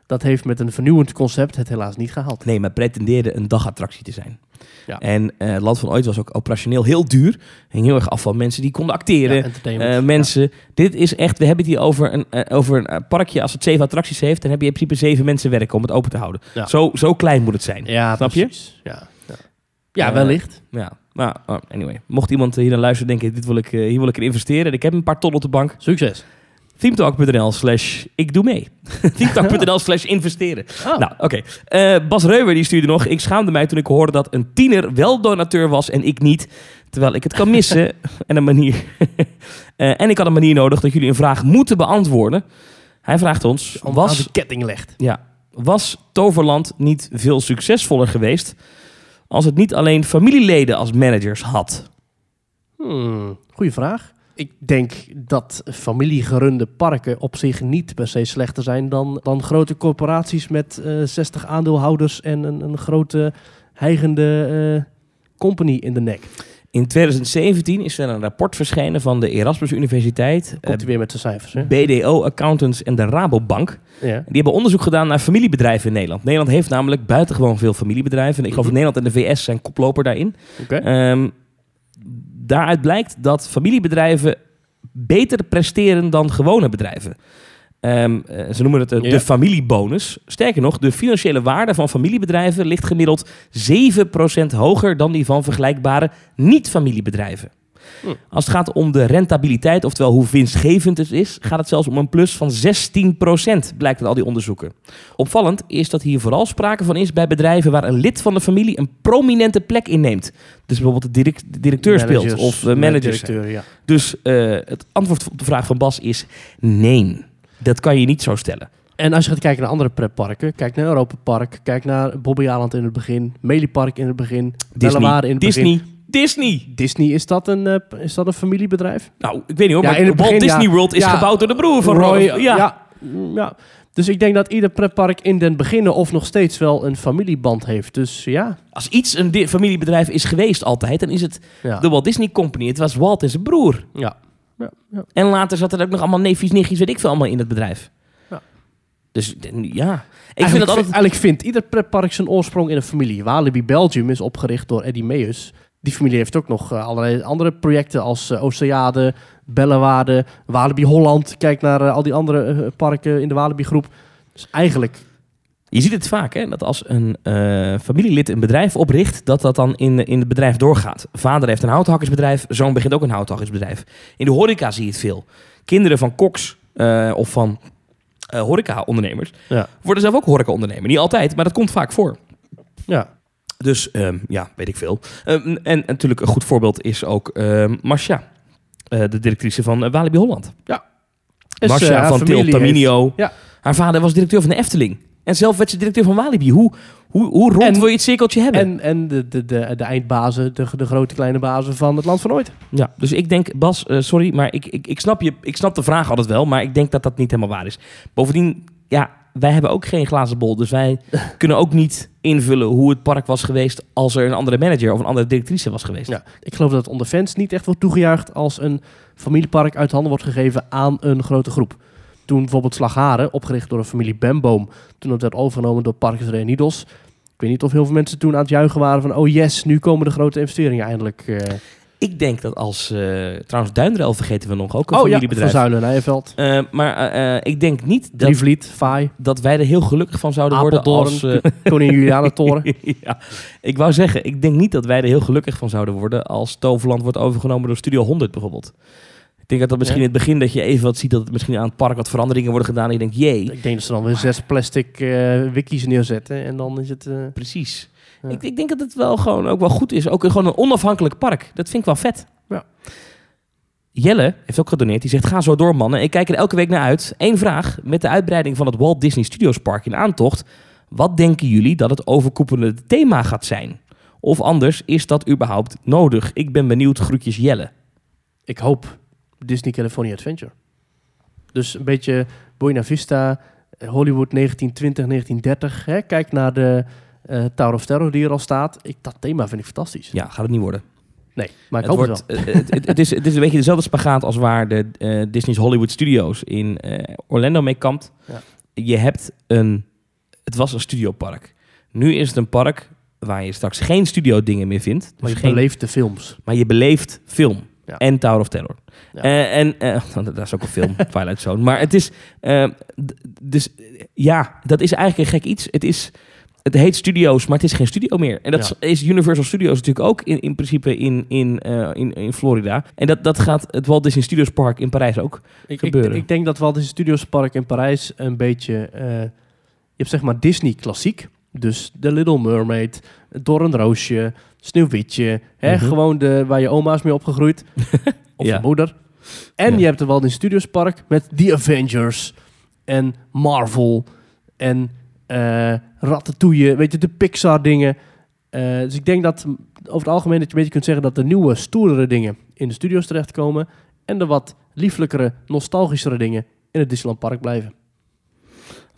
Dat heeft met een vernieuwend concept het helaas niet gehaald. Nee, maar pretendeerde een dagattractie te zijn. Ja. En eh, het Land van Ooit was ook operationeel heel duur. Hing heel erg af van mensen die konden acteren. Ja. Eh, mensen, dit is echt, we hebben het hier over een, eh, over een parkje. Als het zeven attracties heeft, dan heb je in principe zeven mensen werken om het open te houden. Ja. Zo, zo klein moet het zijn. Ja, Snap je? precies. Ja, ja. ja wellicht. Ja, maar oh, anyway. Mocht iemand hier naar luisteren denken, dit wil ik, hier wil ik in investeren. Ik heb een paar ton op de bank. Succes. Themetalk.nl slash ik doe mee. Themetalk.nl slash investeren. Oh. Nou, oké. Eh, Bas Reuwer die stuurde nog. Ik schaamde mij toen ik hoorde dat een tiener wel donateur was en ik niet. Terwijl ik het kan missen. en, een manier Eh, en ik had een manier nodig dat jullie een vraag moeten beantwoorden. Hij vraagt ons, Om was, de ketting legt. ja, was Toverland niet veel succesvoller geweest als het niet alleen familieleden als managers had? Hmm, goeie vraag. Ik denk dat familiegerunde parken op zich niet per se slechter zijn dan, dan grote corporaties met eh 60 aandeelhouders en een, een grote heigende eh, company in de nek. In 2017 is er een rapport verschenen van de Erasmus Universiteit, Komt hij weer met de cijfers, hè? eh, BDO Accountants en de Rabobank. Ja. Die hebben onderzoek gedaan naar familiebedrijven in Nederland. Nederland heeft namelijk buitengewoon veel familiebedrijven. En ik geloof dat Nederland en de VS zijn koploper daarin. Oké. Ehm, daaruit blijkt dat familiebedrijven beter presteren dan gewone bedrijven. Ehm, eh, ze noemen het eh, Ja. de familiebonus. Sterker nog, de financiële waarde van familiebedrijven ligt gemiddeld 7% hoger dan die van vergelijkbare niet-familiebedrijven. Hm. Als het gaat om de rentabiliteit, oftewel hoe winstgevend het is, gaat het zelfs om een plus van 16%, blijkt uit al die onderzoeken. Opvallend is dat hier vooral sprake van is bij bedrijven waar een lid van de familie een prominente plek inneemt. Dus bijvoorbeeld de, direct- de directeur speelt Managers, of uh, managers. directeur, ja. Dus eh, het antwoord op de vraag van Bas is nee. Dat kan je niet zo stellen. En als je gaat kijken naar andere pretparken, kijk naar Europa Park, kijk naar Bobby Aland in het begin, Meliepark in het begin, Bellewaarde in het begin. Disney. Disney. Is dat een, eh, is dat een familiebedrijf? Nou, ik weet niet hoor, Ja, maar in het Walt begin, Disney ja. World is Ja, gebouwd door de broer van Roy, Roy. ja. Ja. mm, ja. Dus ik denk dat ieder pretpark in den beginnen of nog steeds wel een familieband heeft. Dus ja. Als iets een familiebedrijf is geweest altijd, dan is het de Walt Disney Company. Het was Walt en zijn broer. ja. ja. ja. En later zat er ook nog allemaal neefjes, nichtjes, weet ik veel, allemaal in het bedrijf. Ja. Dus ja, ik vind eigenlijk, dat altijd... eigenlijk vindt ieder pretpark zijn oorsprong in een familie. Walibi Belgium is opgericht door Eddie Meus. Die familie heeft ook nog eh, allerlei andere projecten als eh, Oceade, Bellewaarde, Walibi Holland. Kijk naar eh, al die andere parken in de Walibi groep. Dus eigenlijk, Je ziet het vaak, hè, dat als een eh, familielid een bedrijf opricht, dat dat dan in, in het bedrijf doorgaat. Vader heeft een houthakkersbedrijf, zoon begint ook een houthakkersbedrijf. In de horeca zie je het veel. Kinderen van koks of van eh horeca-ondernemers ja. worden zelf ook horeca-ondernemer. Niet altijd, maar dat komt vaak voor. ja. Dus ehm, ja, weet ik veel. Ehm, en natuurlijk een goed voorbeeld is ook ehm Marcia, eh, de directrice van eh, Walibi Holland. Dus, Marcia haar van Til Taminio. heeft- ja. Haar vader was directeur van de Efteling. En zelf werd ze directeur van Walibi. Hoe, hoe, hoe rond En- wil je het cirkeltje hebben? En, en de, de, de, de eindbazen, de, de grote kleine bazen van het land van ooit. ja, dus ik denk, Bas, sorry, maar ik, ik, ik, snap je, ik snap de vraag altijd wel. Maar ik denk dat dat niet helemaal waar is. Bovendien, ja, wij hebben ook geen glazen bol. Dus wij kunnen ook niet invullen hoe het park was geweest als er een andere manager of een andere directrice was geweest. Ja. Ik geloof dat het onder fans niet echt wordt toegejuicht als een familiepark uit handen wordt gegeven aan een grote groep. Toen bijvoorbeeld Slagharen, opgericht door de familie Bemboom, toen het werd overgenomen door Parkes Renidos. Ik weet niet of heel veel mensen toen aan het juichen waren van oh yes, nu komen de grote investeringen eindelijk. eh. Ik denk dat als... eh, trouwens, Duinrel vergeten we nog, ook een oh ja, Van. Zuilen, Eh, maar eh, eh, ik denk niet dat, Drievliet, Vaai, dat wij er heel gelukkig van zouden worden als... eh, Koningin Juliana Toren. ja, ik wou zeggen, ik denk niet dat wij er heel gelukkig van zouden worden als Toverland wordt overgenomen door Studio 100 bijvoorbeeld. Ik denk dat dat misschien Ja. in het begin dat je even wat ziet dat het misschien aan het park wat veranderingen worden gedaan en je denkt, jee, Ik denk dat ze dan weer zes plastic eh, wikis neerzetten en dan is het... eh, precies. Ja. Ik, ik denk dat het wel gewoon ook wel goed is. Ook gewoon een onafhankelijk park. Dat vind ik wel vet. Ja. Jelle heeft ook gedoneerd. Die zegt, ga zo door mannen. Ik kijk er elke week naar uit. Eén vraag. Met de uitbreiding van het Walt Disney Studios Park in aantocht. Wat denken jullie dat het overkoepelende thema gaat zijn? Of anders, is dat überhaupt nodig? Ik ben benieuwd. Groetjes Jelle. ik hoop Disney California Adventure. Dus een beetje Buena Vista, eh, Hollywood 1920, 1930. Hè? Kijk naar de eh, Tower of Terror die er al staat. Ik, dat thema vind ik fantastisch. Ja, gaat het niet worden. Nee, maar ik het, hoop wordt, het wel. eh, het, het, het is, het is een beetje dezelfde spagaat als waar de eh, Disney's Hollywood Studios in Orlando mee kampt. Ja. Je hebt een... Het was een studiopark. Nu is het een park waar je straks geen studio dingen meer vindt. Dus Maar je geen, beleeft de films. maar je beleeft film. Ja. En Tower of Terror. Ja. En dat is ook een film, Twilight Zone. Maar het is... dus ja, dat is eigenlijk een gek iets. Het is... Het heet studio's, maar het is geen studio meer. En dat Ja. is Universal Studios natuurlijk ook in, in principe in, in, eh, in, in Florida. En dat, dat gaat het Walt Disney Studios Park in Parijs ook. Ik, ik, gebeuren. ik denk dat wel deze Studios Park in Parijs een beetje... eh, je hebt zeg maar Disney klassiek. Dus The Little Mermaid, Doornroosje, Sneeuwwitje. Hè? Mhm. Gewoon de, waar je oma's mee opgegroeid. of Ja. je moeder. En Ja. je hebt er wel een Studios Park met The Avengers. En Marvel. En eh Ratatouille. Weet je, de Pixar dingen. Eh, dus ik denk dat over het algemeen dat je een beetje kunt zeggen dat de nieuwe, stoerdere dingen in de studios terechtkomen. En de wat lieflijkere, nostalgischere dingen in het Disneyland Park blijven.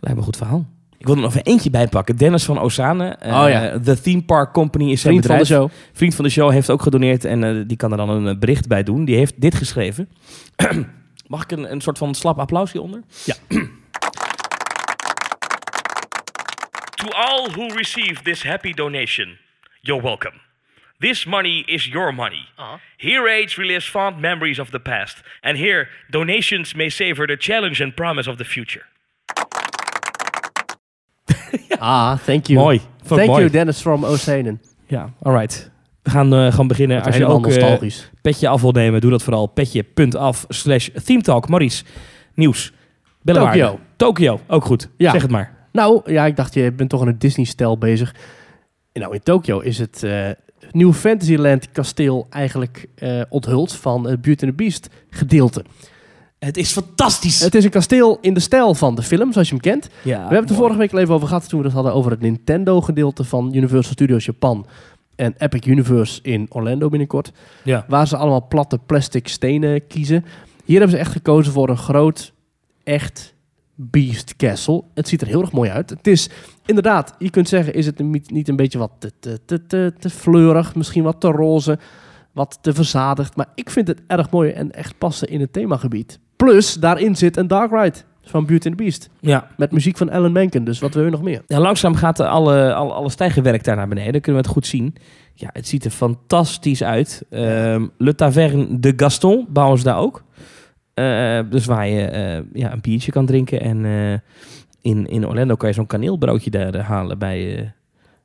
Lijkt me een goed verhaal. Ik wil er nog even eentje bijpakken. Dennis van Osane. eh, Oh ja. The Theme Park Company is zijn Vriend van de show. Vriend van de show heeft ook gedoneerd en die kan er dan een bericht bij doen. Die heeft dit geschreven. Mag ik een, een soort van slap applaus hieronder? Ja. To all who receive this happy donation, you're welcome. This money is your money. Here age relives fond memories of the past. And here, donations may savor the challenge and promise of the future. Ah, thank you. Mooi. Vond ik Thank mooi. you, Dennis from Oceanen. Ja, alright. We gaan eh, gewoon beginnen. Als je helemaal ook eh, nostalgisch. petje af wil nemen, doe dat vooral. Petje.af slash themetalk. Maurice, nieuws. Bellenwaarde. Tokyo, ook goed. Ja. Zeg het maar. Nou, ja, ik dacht, je bent toch in het Disney-stijl bezig. Nou, in Tokyo is het eh nieuwe Fantasyland kasteel eigenlijk eh, onthuld van het Beauty and the Beast gedeelte. Het is fantastisch. Het is een kasteel in de stijl van de film, zoals je hem kent. ja, We hebben het er vorige week al even over gehad toen we het hadden over het Nintendo-gedeelte van Universal Studios Japan en Epic Universe in Orlando binnenkort. Ja. Waar ze allemaal platte plastic stenen kiezen. Hier hebben ze echt gekozen voor een groot, echt Beast Castle. Het ziet er heel erg mooi uit. Het is inderdaad, je kunt zeggen, is het niet, niet een beetje wat te, te, te, te, te fleurig, misschien wat te roze, wat te verzadigd. Maar ik vind het erg mooi en echt passen in het themagebied. Plus, daarin zit een Dark Ride van Beauty and the Beast. Ja. Met muziek van Alan Menken, dus wat wil je nog meer? ja, langzaam gaat alle, alle, alle stijgerwerk daar naar beneden. Kunnen we het goed zien. Ja, het ziet er fantastisch uit. Ehm, Le Taverne de Gaston bouwen ze daar ook. Eh, dus waar je eh, ja, een biertje kan drinken. En eh, in, in Orlando kan je zo'n kaneelbroodje daar halen bij,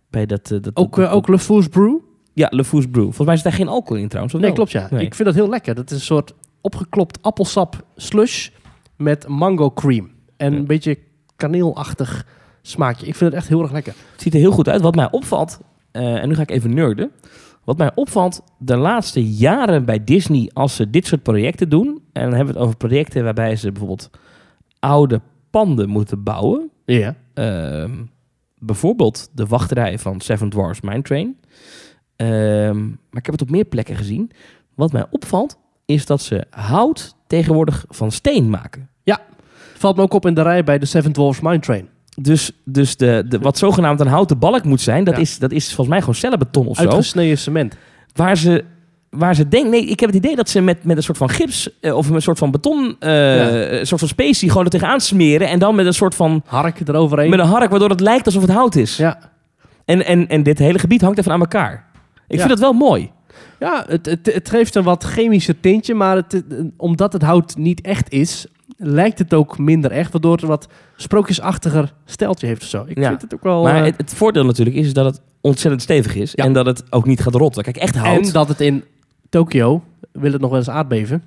bij dat, dat... Ook, dat- ook Le Fous Brew? Ja, Le Fous Brew. Volgens mij is daar geen alcohol in trouwens. Nee, wel? klopt ja. Nee. Ik vind dat heel lekker. Dat is een soort opgeklopt appelsap slush met mango cream. En Ja. een beetje kaneelachtig smaakje. Ik vind het echt heel erg lekker. Het ziet er heel goed uit. Wat mij opvalt, en nu ga ik even nerden. Wat mij opvalt de laatste jaren bij Disney als ze dit soort projecten doen. En dan hebben we het over projecten waarbij ze bijvoorbeeld oude panden moeten bouwen. Ja. Ehm, bijvoorbeeld de wachtrij van Seven Dwarfs Mine Train. Ehm, maar ik heb het op meer plekken gezien. Wat mij opvalt is dat ze hout tegenwoordig van steen maken. Valt me ook op in de rij bij de Seven Dwarfs Mine Train. Dus, dus de, de, wat zogenaamd een houten balk moet zijn, dat, Ja. is, dat is volgens mij gewoon cellenbeton of zo. Uitgesneden cement. Waar ze, waar ze denken... Nee, ik heb het idee dat ze met, met een soort van gips... eh, of met een soort van beton... eh, Ja. Een soort van specie gewoon er tegenaan smeren. En dan met een soort van... Hark eroverheen. Met een hark, waardoor het lijkt alsof het hout is. Ja, En, en, en dit hele gebied hangt even aan elkaar. Ik Ja. vind dat wel mooi. ja het, het, het geeft een wat chemischer tintje. Maar het- omdat het hout niet echt is, lijkt het ook minder echt. Waardoor het een wat sprookjesachtiger steltje heeft of zo. Ik Ja. vind het ook wel... Maar eh, het, het voordeel natuurlijk is dat het ontzettend stevig is. Ja. En dat het ook niet gaat rotten. Kijk, echt hout. en dat het in Tokio, wil het nog wel eens aardbeven.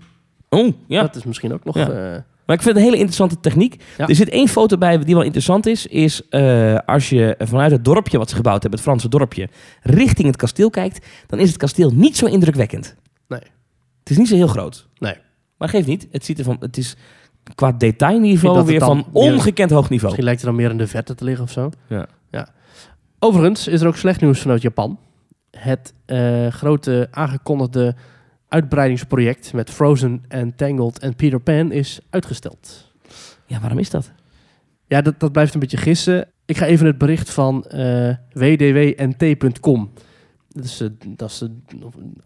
Oh, ja. Dat is misschien ook nog... Ja. eh, Maar ik vind het een hele interessante techniek. Ja. Er zit één foto bij die wel interessant is. Is eh, als je vanuit het dorpje wat ze gebouwd hebben, het Franse dorpje, richting het kasteel kijkt, dan is het kasteel niet zo indrukwekkend. Nee. Het is niet zo heel groot. Nee. Maar geeft niet. Het, ziet er van, het is qua detailniveau weer van meer- ongekend hoog niveau. Misschien lijkt het dan meer in de verte te liggen of zo. Ja. ja. Overigens is er ook slecht nieuws vanuit Japan. Het eh, grote aangekondigde uitbreidingsproject met Frozen en Tangled en Peter Pan is uitgesteld. Ja, waarom is dat? Ja, dat, dat blijft een beetje gissen. Ik ga even het bericht van eh www.nt.com. Dat is, eh, dat is de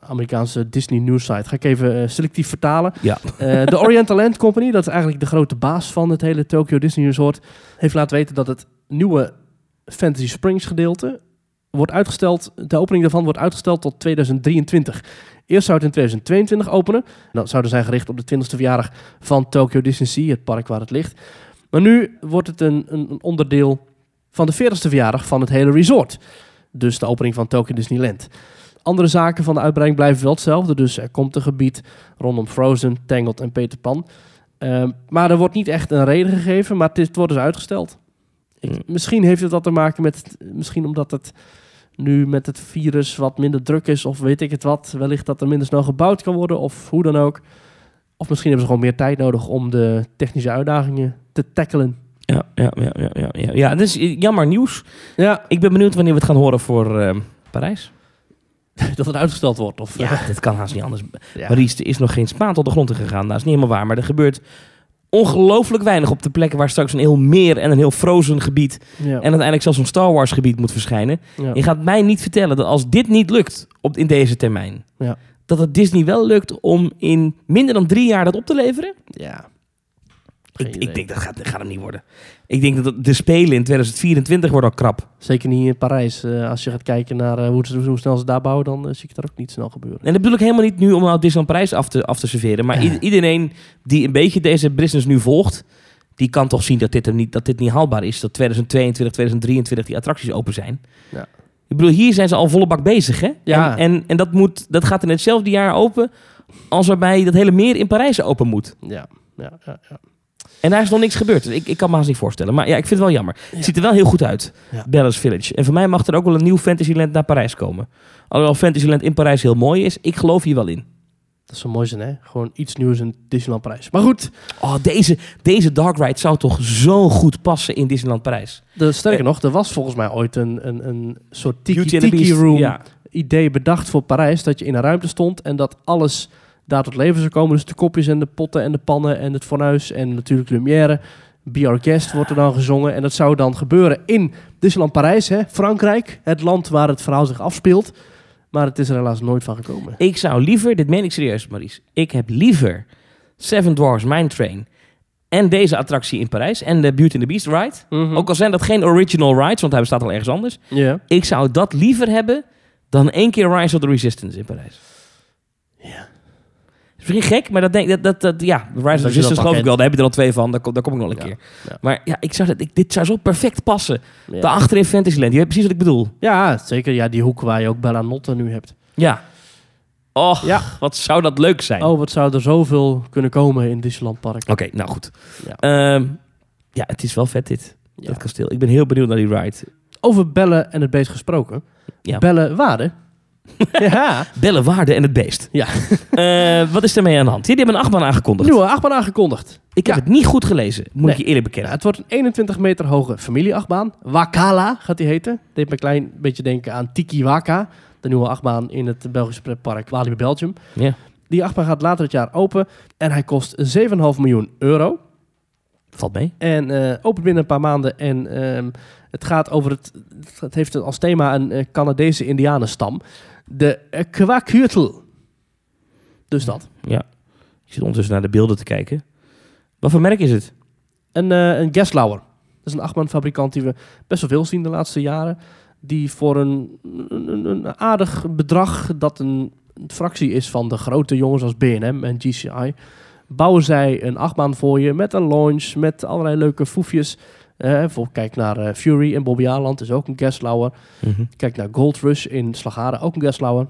Amerikaanse Disney news site. Ga ik even eh, selectief vertalen. Ja. Eh, de Oriental Land Company, dat is eigenlijk de grote baas van het hele Tokyo Disney Resort, heeft laten weten dat het nieuwe Fantasy Springs gedeelte wordt uitgesteld. De opening daarvan wordt uitgesteld tot 2023. Eerst zou het in 2022 openen. Dan zijn gericht op de 20e verjaardag van Tokyo Disney Sea, het park waar het ligt. Maar nu wordt het een, een, een onderdeel van de 40e verjaardag van het hele resort. Dus de opening van Tokyo Disneyland. Andere zaken van de uitbreiding blijven wel hetzelfde. Dus er komt een gebied rondom Frozen, Tangled en Peter Pan. Ehm, maar er wordt niet echt een reden gegeven, maar het, wordt dus uitgesteld. Ik- Hmm. Misschien heeft het wat te maken met, misschien omdat het nu met het virus wat minder druk is, of weet ik het wat. Wellicht dat er minder snel gebouwd kan worden, of hoe dan ook. Of misschien hebben ze gewoon meer tijd nodig om de technische uitdagingen te tackelen. Ja, ja, ja, ja, ja, ja. is jammer nieuws. Ja, Ik ben benieuwd wanneer we het gaan horen voor eh, Parijs. dat het uitgesteld wordt. Of, Ja, dat kan haast niet anders. ja. Er is nog geen spaan tot de grond gegaan. Dat is niet helemaal waar, maar er gebeurt ongelooflijk weinig op de plekken waar straks een heel meer en een heel frozen gebied Ja. en uiteindelijk zelfs een Star Wars gebied moet verschijnen. ja. Je gaat mij niet vertellen dat als dit niet lukt op, in deze termijn, Ja. dat het Disney wel lukt om in minder dan drie jaar dat op te leveren? ja. Ik, ik denk dat gaat, dat gaat hem niet worden. Ik denk dat de Spelen in 2024 worden al krap. Zeker niet in Parijs. Eh, als je gaat kijken naar eh, hoe, hoe snel ze daar bouwen, dan eh, zie ik daar ook niet snel gebeuren. En dat bedoel ik helemaal niet nu om nou Disneyland Parijs af te, af te serveren. Maar iedereen die een beetje deze business nu volgt, die kan toch zien dat dit, er niet, dat dit niet haalbaar is. Dat 2022, 2023 die attracties open zijn. Ja. Ik bedoel, hier zijn ze al volle bak bezig, hè? Ja. En, en, en dat, moet, dat gaat in hetzelfde jaar open als waarbij dat hele meer in Parijs open moet. Ja, ja, ja. ja. En daar is nog niks gebeurd. Ik, ik kan me haast niet voorstellen. Maar ja, ik vind het wel jammer. Ja. Het ziet er wel heel goed uit. Ja. Bella's Village. En voor mij mag er ook wel een nieuw Fantasyland naar Parijs komen. Alhoewel Fantasyland in Parijs heel mooi is. Ik geloof hier wel in. Dat zou mooi zijn, hè? Gewoon iets nieuws in Disneyland Parijs. Maar goed, Oh, deze, deze dark ride zou toch zo goed passen in Disneyland Parijs. de, sterker Eh. nog, er was volgens mij ooit een, een, een soort tiki, tiki room Ja. idee bedacht voor Parijs. Dat je in een ruimte stond en dat alles daar tot leven zou komen. Dus de kopjes en de potten en de pannen en het fornuis en natuurlijk Lumière. Be Our Guest wordt er dan gezongen. En dat zou dan gebeuren in Disneyland Parijs, hè? Frankrijk. Het land waar het verhaal zich afspeelt. Maar het is er helaas nooit van gekomen. Ik zou liever, dit meen ik serieus Maries. Ik heb liever Seven Dwarfs Mine Train en deze attractie in Parijs. En de Beauty and the Beast ride. Mhm. Ook al zijn dat geen original rides, want hij bestaat al ergens anders. Ja. Ik zou dat liever hebben dan één keer Rise of the Resistance in Parijs. Ja. Is misschien gek, maar dat denk dat, dat, dat ja, Rise of Resistance geloof ik wel. Daar heb je er al twee van. Daar kom, daar kom ik nog een Ja, keer. ja. Maar ja, ik zou dat, ik, dit zou zo perfect passen. Ja. Daarachter in Fantasyland. Je weet precies wat ik bedoel. Ja, zeker. Ja, die hoek waar je ook Bella Notte nu hebt. Ja. Oh, Ja. wat zou dat leuk zijn. Oh, wat zou er zoveel kunnen komen in Disneyland Park. Oké, nou goed. Ja. Ehm, ja, het is wel vet dit. Ja. Dat kasteel. Ik ben heel benieuwd naar die ride. Over bellen en het beest gesproken. Ja. Bellen waarde. Ja. Bellen, Waarde en het beest. Ja. Eh, wat is ermee aan de hand? Die hebben een achtbaan aangekondigd. Nieuwe achtbaan aangekondigd. Ik heb Ja. het niet goed gelezen, moet Nee. ik je eerlijk Ja, bekennen. het wordt een 21 meter hoge familieachtbaan. Wakala gaat die heten. Deed me een klein beetje denken aan Tiki Waka. De nieuwe achtbaan in het Belgische pretpark Walibi Belgium. Ja. Die achtbaan gaat later het jaar open. En hij kost 7,5 miljoen euro. Valt mee. En eh, open binnen een paar maanden. En ehm, het gaat over het. Het heeft als thema een eh, Canadese Indianenstam. De uh, Kwakhuurtel. Dus dat. Ja. Ik zit ondertussen naar de beelden te kijken. Wat voor merk is het? Een, eh een Geslauer. Dat is een achtbaanfabrikant die we best wel veel zien de laatste jaren. Die voor een, een, een aardig bedrag, dat een fractie is van de grote jongens als B&M en GCI, bouwen zij een achtbaan voor je met een launch, met allerlei leuke foefjes. Eh, bijvoorbeeld kijk naar eh, Fury in Bobby Aland, is ook een Geslauer. Kijk naar Gold Rush in Slagharen, ook een Geslauer.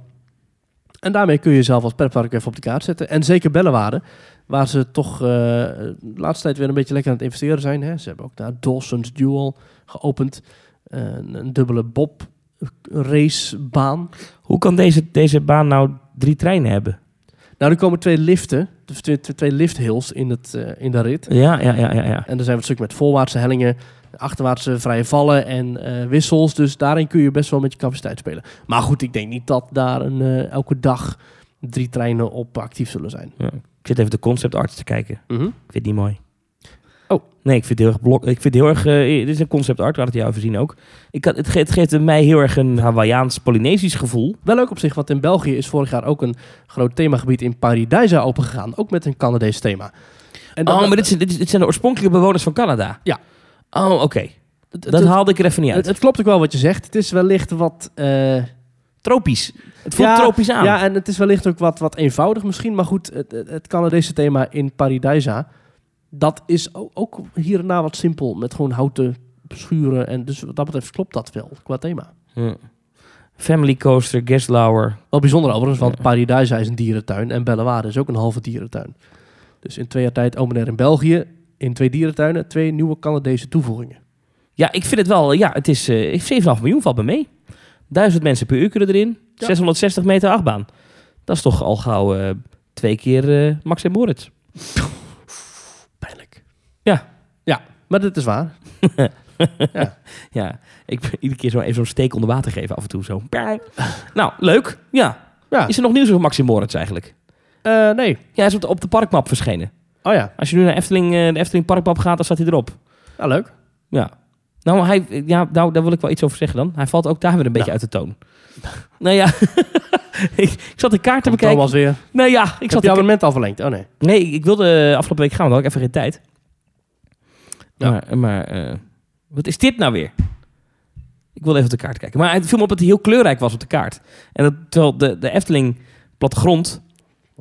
En daarmee kun je jezelf als pretpark even op de kaart zetten. En zeker Bellewaarde, waar ze toch eh, de laatste tijd weer een beetje lekker aan het investeren zijn. Hè. Ze hebben ook daar Dawson's Duel geopend. Een, een dubbele bob racebaan. Hoe kan deze, deze baan nou drie treinen hebben? Nou, er komen twee liften, dus twee, twee- lifthills in, het, eh, in de rit. Ja, ja, ja, ja. ja. En er zijn wat stuk met voorwaartse hellingen, achterwaartse vrije vallen en eh, wissels. Dus daarin kun je best wel met je capaciteit spelen. Maar goed, ik denk niet dat daar een, eh, elke dag drie treinen op actief zullen zijn. Ja. Ik zit even de concept art te kijken. Mhm. Ik vind het niet mooi. Nee, ik vind het heel erg blok. Ik vind het heel erg. eh, dit is een concept art, hadden het jou over zien ook. Ik het, ge- het geeft mij heel erg een Hawaiiaans Polynesisch gevoel. Wel leuk op zich, want in België is vorig jaar ook een groot themagebied in Paradijsa opengegaan. Ook met een Canadees thema. En oh, maar dit, zijn- dit, zijn de oorspronkelijke bewoners van Canada. Ja. Oh, oké. Dat haalde ik er even niet uit. het, het klopt ook wel wat je zegt. Het is wellicht wat... eh, tropisch. Het voelt Ja, tropisch aan. Ja, en het is wellicht ook wat, wat eenvoudig misschien. Maar goed, het, het, het Canadese thema in Paradijsa... dat is ook, ook hier en daar wat simpel. Met gewoon houten schuren. En dus wat dat betreft klopt dat wel qua thema. Ja. Family Coaster, Geslauer. Wel bijzonder overigens, want Ja. Paradijsa is een dierentuin... en Bellewaarde is ook een halve dierentuin. Dus in twee jaar tijd open er in België... in twee dierentuinen twee nieuwe Canadese toevoegingen. Ja, ik vind het wel. Ja, het is eh 7,5 miljoen valt bij mee. Duizend mensen per uur kunnen erin. Ja. 660 meter achtbaan. Dat is toch al gauw eh, twee keer eh, Max en Moritz. Ja. Ja, maar dit is waar. ja. Ja, ik ben iedere keer zo even zo'n steek onder water geven af en toe. Zo. nou, leuk. Ja. Ja. Is er nog nieuws over Max en Moritz eigenlijk? Eh, nee. Ja, hij is op de, op de parkmap verschenen. Oh ja, Als je nu naar Efteling, eh, de Efteling Parkpap gaat, dan staat hij erop. ja leuk. Ja. Nou, hij, ja, nou, daar wil ik wel iets over zeggen dan. Hij valt ook daar weer een beetje uit de toon. nou ja, ik, ik zat de kaart te bekijken. Thomas weer. Nou ja, ik zat heb de je abonnement al verlengd. Oh nee. Nee, ik wilde afgelopen week gaan, maar had ik even geen tijd. Ja. Maar, maar eh, wat is dit nou weer? Ik wilde even op de kaart kijken. Maar het viel me op dat hij heel kleurrijk was op de kaart. En dat, terwijl de, de Efteling plattegrond...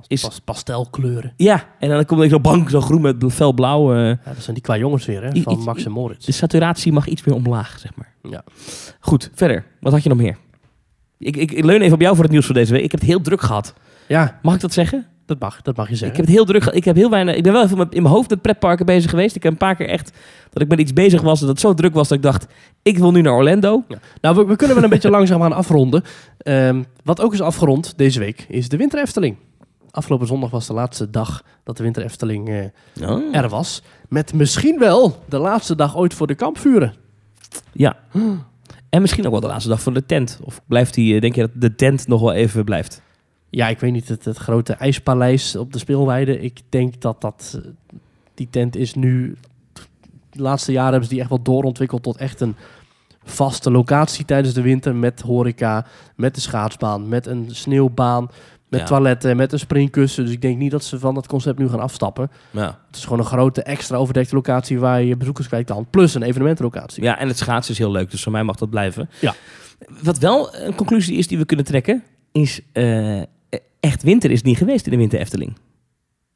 Is- Pas, pastelkleuren. Ja, en dan komt er zo bank, zo groen met fel blauw. eh, Ja, dat zijn die qua jongens weer, hè? Van Max en Moritz. de saturatie mag iets meer omlaag, zeg maar. Ja. Goed, verder. Wat had je nog meer? Ik, ik, ik leun even op jou voor het nieuws voor deze week. Ik heb het heel druk gehad. Ja, Mag ik dat zeggen? Dat mag, dat mag je Ik zeggen. heb het heel druk. Ik heb heel weinig. Ik ben wel even in mijn hoofd met pretparken bezig geweest. Ik heb een paar keer echt dat ik met iets bezig was en dat het zo druk was dat ik dacht: ik wil nu naar Orlando. Nou, we, we kunnen wel een beetje langzaam gaan afronden. Ehm, wat ook is afgerond deze week, is de Winter Efteling. Afgelopen zondag was de laatste dag dat de Winter Efteling eh, Oh. er was. Met misschien wel de laatste dag ooit voor de kampvuren. Ja. En misschien ook wel de laatste dag voor de tent. Of blijft die? eh, Denk je dat de tent nog wel even blijft? Ja, ik weet niet, het, het grote ijspaleis op de speelweide. Ik denk dat dat, die tent is nu... De laatste jaren hebben ze die echt wel doorontwikkeld tot echt een vaste locatie tijdens de winter. Met horeca, met de schaatsbaan, met een sneeuwbaan, met Ja. toiletten, met een springkussen. Dus ik denk niet dat ze van dat concept nu gaan afstappen. Ja. Het is gewoon een grote extra overdekte locatie waar je bezoekers kwijt kan. Plus een evenementenlocatie. Ja, en het schaatsen is heel leuk, dus voor mij mag dat blijven. Ja. Wat wel een conclusie is die we kunnen trekken, is eh, echt winter is niet geweest in de winter Efteling.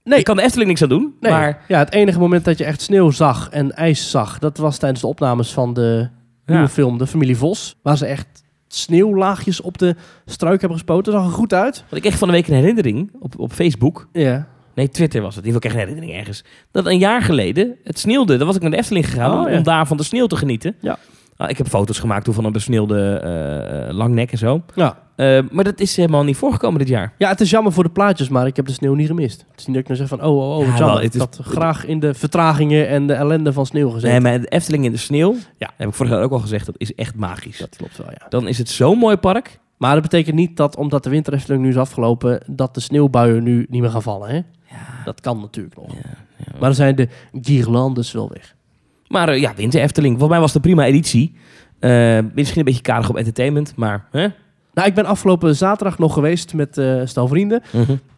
Nee. Ik kan de Efteling niks aan doen, Nee, maar ja, het enige moment dat je echt sneeuw zag en ijs zag, dat was tijdens de opnames van de Ja. nieuwe film De Familie Vos. Waar ze echt sneeuwlaagjes op de struik hebben gespoten. Dat zag er goed uit. Want ik kreeg van de week een herinnering op, op Facebook. Ja. Nee, Twitter was het. In ieder geval kreeg een herinnering ergens. Dat een jaar geleden het sneeuwde. Dan was ik naar de Efteling gegaan Oh, om, ja. om daar van de sneeuw te genieten. Ja. Nou, ik heb foto's gemaakt toen van een besneeuwde eh, eh, langnek en zo. Ja. Eh, maar dat is helemaal niet voorgekomen dit jaar. ja, het is jammer voor de plaatjes, maar ik heb de sneeuw niet gemist. Het is niet dat ik nou zeg van, oh, oh, oh, Ja, wel, het Ik is- had graag in de vertragingen en de ellende van sneeuw gezeten. Nee, maar de Efteling in de sneeuw, Ja. heb ik vorig jaar ook al gezegd, dat is echt magisch. Dat klopt wel, ja. Dan is het zo'n mooi park. Maar dat betekent niet dat, omdat de winter Efteling nu is afgelopen, dat de sneeuwbuien nu niet meer gaan vallen, hè? Dat kan natuurlijk nog. Maar dan zijn de guirlandes wel weg. Maar eh, ja, Winter Efteling. Volgens mij was het een prima editie. Eh, misschien een beetje karig op entertainment, maar... Hè? Nou, ik ben afgelopen zaterdag nog geweest met eh stel vrienden.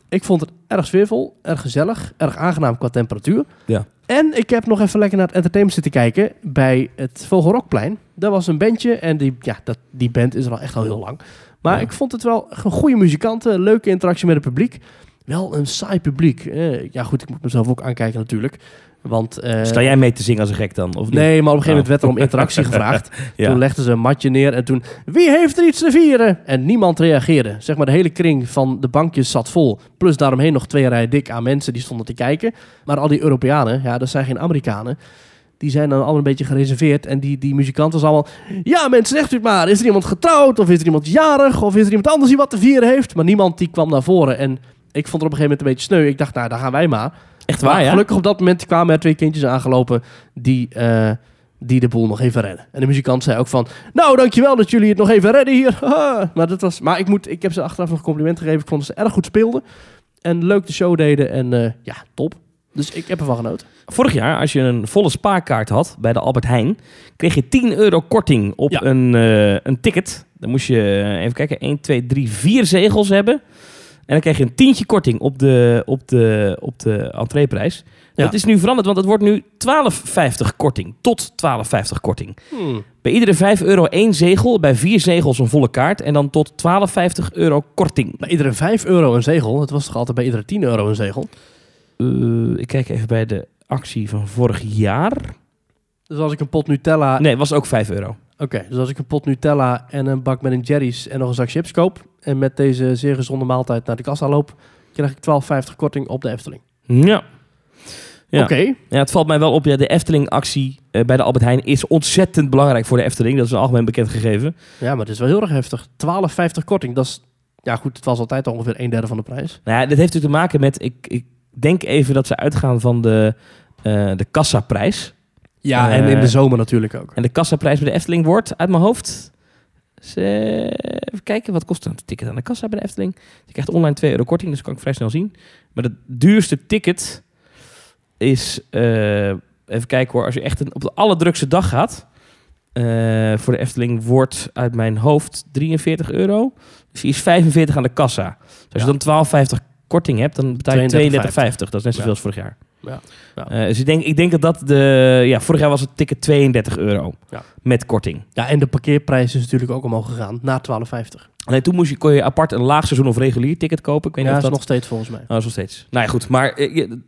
Ik vond het erg sfeervol, erg gezellig, erg aangenaam qua temperatuur. Ja. En ik heb nog even lekker naar het entertainment zitten kijken bij het Vogelrokplein. Daar was een bandje en die, ja, dat, die band is er al echt al heel lang. Maar Ja. ik vond het wel een goede muzikanten, leuke interactie met het publiek. Wel een saai publiek. Eh, ja goed, ik moet mezelf ook aankijken natuurlijk. Want, eh, Sta jij mee te zingen als een gek dan? Of niet? Nee, maar op een gegeven moment Oh. werd er om interactie gevraagd. Ja. Toen legden ze een matje neer en toen... Wie heeft er iets te vieren? En niemand reageerde. Zeg maar, de hele kring van de bankjes zat vol. Plus daaromheen nog twee rijen dik aan mensen die stonden te kijken. Maar al die Europeanen, ja, dat zijn geen Amerikanen... Die zijn dan allemaal een beetje gereserveerd. En die, die muzikanten was allemaal... Ja, mensen, zegt u het maar. Is er iemand getrouwd? Of is er iemand jarig? Of is er iemand anders die wat te vieren heeft? Maar niemand die kwam naar voren. En ik vond het op een gegeven moment een beetje sneu. Ik dacht, nou, daar gaan wij maar. Echt Maar waar, ja? gelukkig op dat moment kwamen er twee kindjes aangelopen die, eh, die de boel nog even redden. En de muzikant zei ook van, nou dankjewel dat jullie het nog even redden hier. Maar, dat was, maar ik, moet, ik heb ze achteraf nog een compliment gegeven. Ik vond dat ze erg goed speelden. En leuk de show deden. En eh, ja, top. Dus ik heb ervan genoten. Vorig jaar, als je een volle spaarkaart had bij de Albert Heijn, kreeg je 10 euro korting op Ja. een, eh, een ticket. Dan moest je, even kijken, 1, 2, 3, 4 zegels hebben. En dan kreeg je een tientje korting op de, op de, op de entreeprijs. Ja. Dat is nu veranderd, want het wordt nu 12,50 korting. Tot 12,50 korting. Bij iedere 5 euro één zegel, bij vier zegels een volle kaart. En dan tot 12,50 euro korting. Bij iedere 5 euro een zegel. Het was toch altijd bij iedere 10 euro een zegel. Eh, ik kijk even bij de actie van vorig jaar. Dus als ik een pot Nutella... Nee, was ook 5 euro. Oké, dus als ik een pot Nutella en een bak met een Jerry's en nog een zak chips koop... en met deze zeer gezonde maaltijd naar de kassa loop... krijg ik 12,50 korting op de Efteling. Ja. Ja. Oké. ja, het valt mij wel op. Ja, de Efteling-actie eh, bij de Albert Heijn is ontzettend belangrijk voor de Efteling. Dat is een algemeen bekend gegeven. Ja, maar het is wel heel erg heftig. 12,50 korting, dat is... Ja goed, het was altijd ongeveer een derde van de prijs. Nou ja, dit heeft natuurlijk te maken met... Ik, ik denk even dat ze uitgaan van de, eh de kassaprijs. Ja, Eh, en in de zomer natuurlijk ook. En de kassaprijs bij de Efteling wordt, uit mijn hoofd... Even kijken, wat kost een ticket aan de kassa bij de Efteling? Je krijgt online 2 euro korting, dus kan ik vrij snel zien. Maar het duurste ticket is, eh, even kijken hoor, als je echt een, op de allerdrukste dag gaat, eh, voor de Efteling wordt uit mijn hoofd 43 euro. Dus die is 45 aan de kassa. Dus als Ja. je dan 12,50 korting hebt, dan betaal je 32,50. 32,50. Dat is net zoveel Ja. als vorig jaar. Ja. Ja. Eh, dus ik denk, ik denk dat dat de... Ja, vorig jaar was het ticket 32 euro. Ja. Met korting. Ja, en de parkeerprijs is natuurlijk ook omhoog gegaan. Na 12,50. Alleen toen moest je, kon je apart een laagseizoen of regulier ticket kopen. Ik weet Ja, niet dat of is dat... nog steeds volgens mij. Oh, dat is nog steeds. Nou ja, goed. Maar eh, je-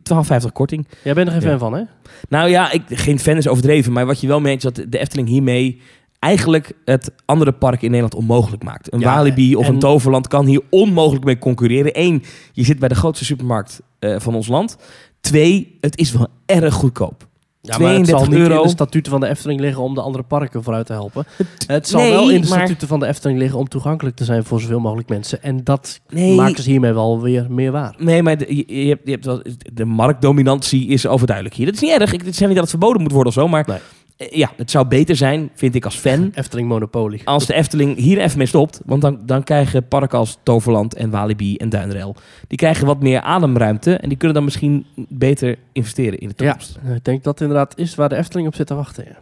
12,50 korting. Jij bent er geen Ja. fan van, hè? Nou ja, ik, geen fan is overdreven. Maar wat je wel meent is dat de Efteling hiermee eigenlijk het andere park in Nederland onmogelijk maakt. Een Ja, Walibi of en- een Toverland kan hier onmogelijk mee concurreren. Eén, je zit bij de grootste supermarkt eh, van ons land. Twee, het is wel erg goedkoop. Ja, maar het zal 32 niet in de statuten van de Efteling liggen om de andere parken vooruit te helpen. Het zal Nee, wel in de maar- statuten van de Efteling liggen om toegankelijk te zijn voor zoveel mogelijk mensen. En dat Nee, maken ze hiermee wel weer meer waar. Nee, maar de, je, je hebt, je hebt wel, de marktdominantie is overduidelijk hier. Dat is niet erg. Ik, zijn niet dat het verboden moet worden of zo. Maar Nee. Eh, ja, het zou beter zijn, vind ik als fan, Efteling Monopolie. als de Efteling hier even mee stopt. Want dan, dan krijgen parken als Toverland en Walibi en Duinrail... die krijgen wat meer ademruimte. En die kunnen dan misschien beter investeren in de Ja, toekomst. ik denk dat inderdaad is waar de Efteling op zit te wachten. Ja.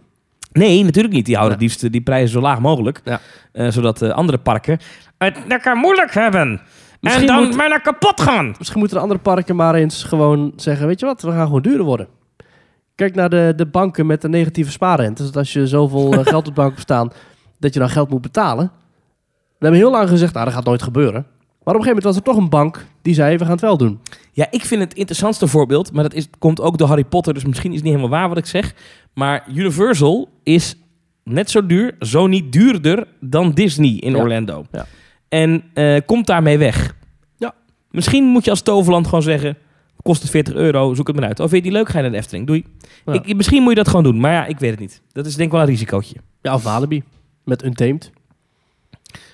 Nee, natuurlijk niet. Die houden Ja. het liefst die prijzen zo laag mogelijk. Ja. Eh, zodat eh, andere parken het lekker moeilijk hebben. Misschien en dan moet- bijna kapot gaan. Misschien moeten de andere parken maar eens gewoon zeggen, weet je wat, we gaan gewoon duurder worden. Kijk naar de, de banken met de negatieve spaarrente. Dus als je zoveel eh, geld op de bank hebt staan, dat je dan geld moet betalen. We hebben heel lang gezegd, nou dat gaat nooit gebeuren. Maar op een gegeven moment was er toch een bank die zei, we gaan het wel doen. Ja, ik vind het interessantste voorbeeld, maar dat is, komt ook door Harry Potter, dus misschien is het niet helemaal waar wat ik zeg. Maar Universal is net zo duur, zo niet duurder dan Disney in Ja. Orlando. Ja. En eh, komt daarmee weg. Ja. Misschien moet je als Toverland gewoon zeggen, kost het 40 euro, zoek het maar uit. Of vind je die leuk, ga je naar de Efteling, doei. Ja. Ik, misschien moet je dat gewoon doen, maar ja, ik weet het niet. Dat is denk ik wel een risicootje. Ja, of Walibi. Met Untamed.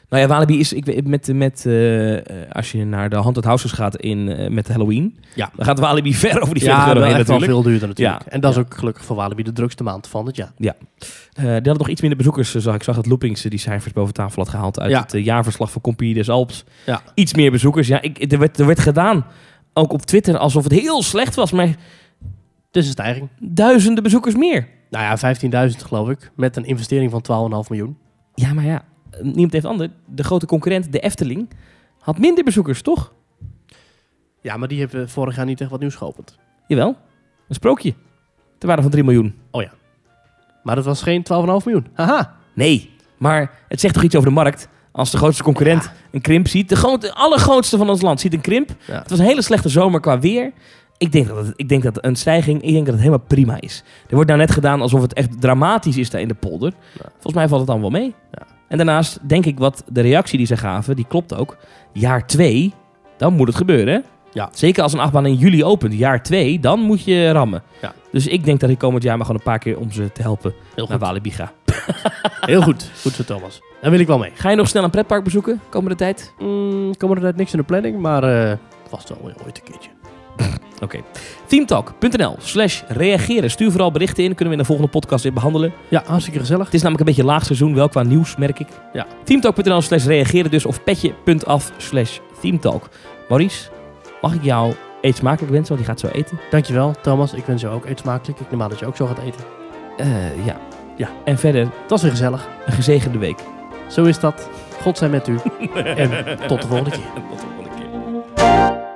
Nou ja, Walibi is, ik weet, met, met, eh, eh, als je naar de Haunted Houses gaat in, eh, met Halloween, Ja. dan gaat Walibi ver over die 40 Ja, euro heen natuurlijk. veel duurder natuurlijk. Ja. En dat is Ja. ook gelukkig voor Walibi de drukste maand van het jaar. Eh, die hadden nog iets minder bezoekers. Zag. Ik zag dat Loopings die cijfers boven tafel had gehaald uit Ja. het jaarverslag van Compagnie des Alps. Ja. Iets meer bezoekers. Ja, ik, er, werd, er werd gedaan, ook op Twitter, alsof het heel slecht was. Maar Het is een stijging. duizenden bezoekers meer. Nou ja, 15.000 geloof ik. Met een investering van 12,5 miljoen. Ja, maar ja, niemand heeft ander. De grote concurrent, de Efteling, had minder bezoekers, toch? Ja, maar die hebben vorig jaar niet echt wat nieuws geopend. Jawel, een sprookje. Ter waarde van 3 miljoen. Maar dat was geen 12,5 miljoen. Haha. Nee, maar het zegt toch iets over de markt... Als de grootste concurrent een krimp ziet. De, grote, de allergrootste van ons land ziet een krimp. Ja. Het was een hele slechte zomer qua weer. Ik denk dat, het, ik denk dat een stijging, ik denk dat het helemaal prima is. Er wordt nou net gedaan alsof het echt dramatisch is daar in de polder. Ja. Volgens mij valt het dan wel mee. Ja. En daarnaast denk ik wat de reactie die ze gaven, die klopt ook. Jaar 2, dan moet het gebeuren. Ja. Zeker als een achtbaan in juli opent, jaar 2, dan moet je rammen. Ja. Dus ik denk dat ik komend jaar maar gewoon een paar keer om ze te helpen Heel naar goed. Walibi ga. Heel goed. Goed zo, Thomas. Daar wil ik wel mee. Ga je nog snel een pretpark bezoeken komende tijd? Mm, komen er net niks in de planning, maar eh, vast wel weer ooit een keertje. Oké. Teamtalk.nl slash reageren. Stuur vooral berichten in. Kunnen we in de volgende podcast weer behandelen. Ja, hartstikke gezellig. Het is namelijk een beetje laag seizoen, wel qua nieuws, merk ik. Ja. Teamtalk.nl slash reageren dus. Of petje.af slash teamtalk. Maurice, mag ik jou eet smakelijk wensen? Want die gaat zo eten. Dankjewel, Thomas. Ik wens jou ook eet smakelijk. Ik neem aan dat je ook zo gaat eten. Eh, ja. Ja. En verder Het was weer gezellig. een gezegende week. Zo is dat. God zij met u. en tot de volgende keer. Tot de volgende keer.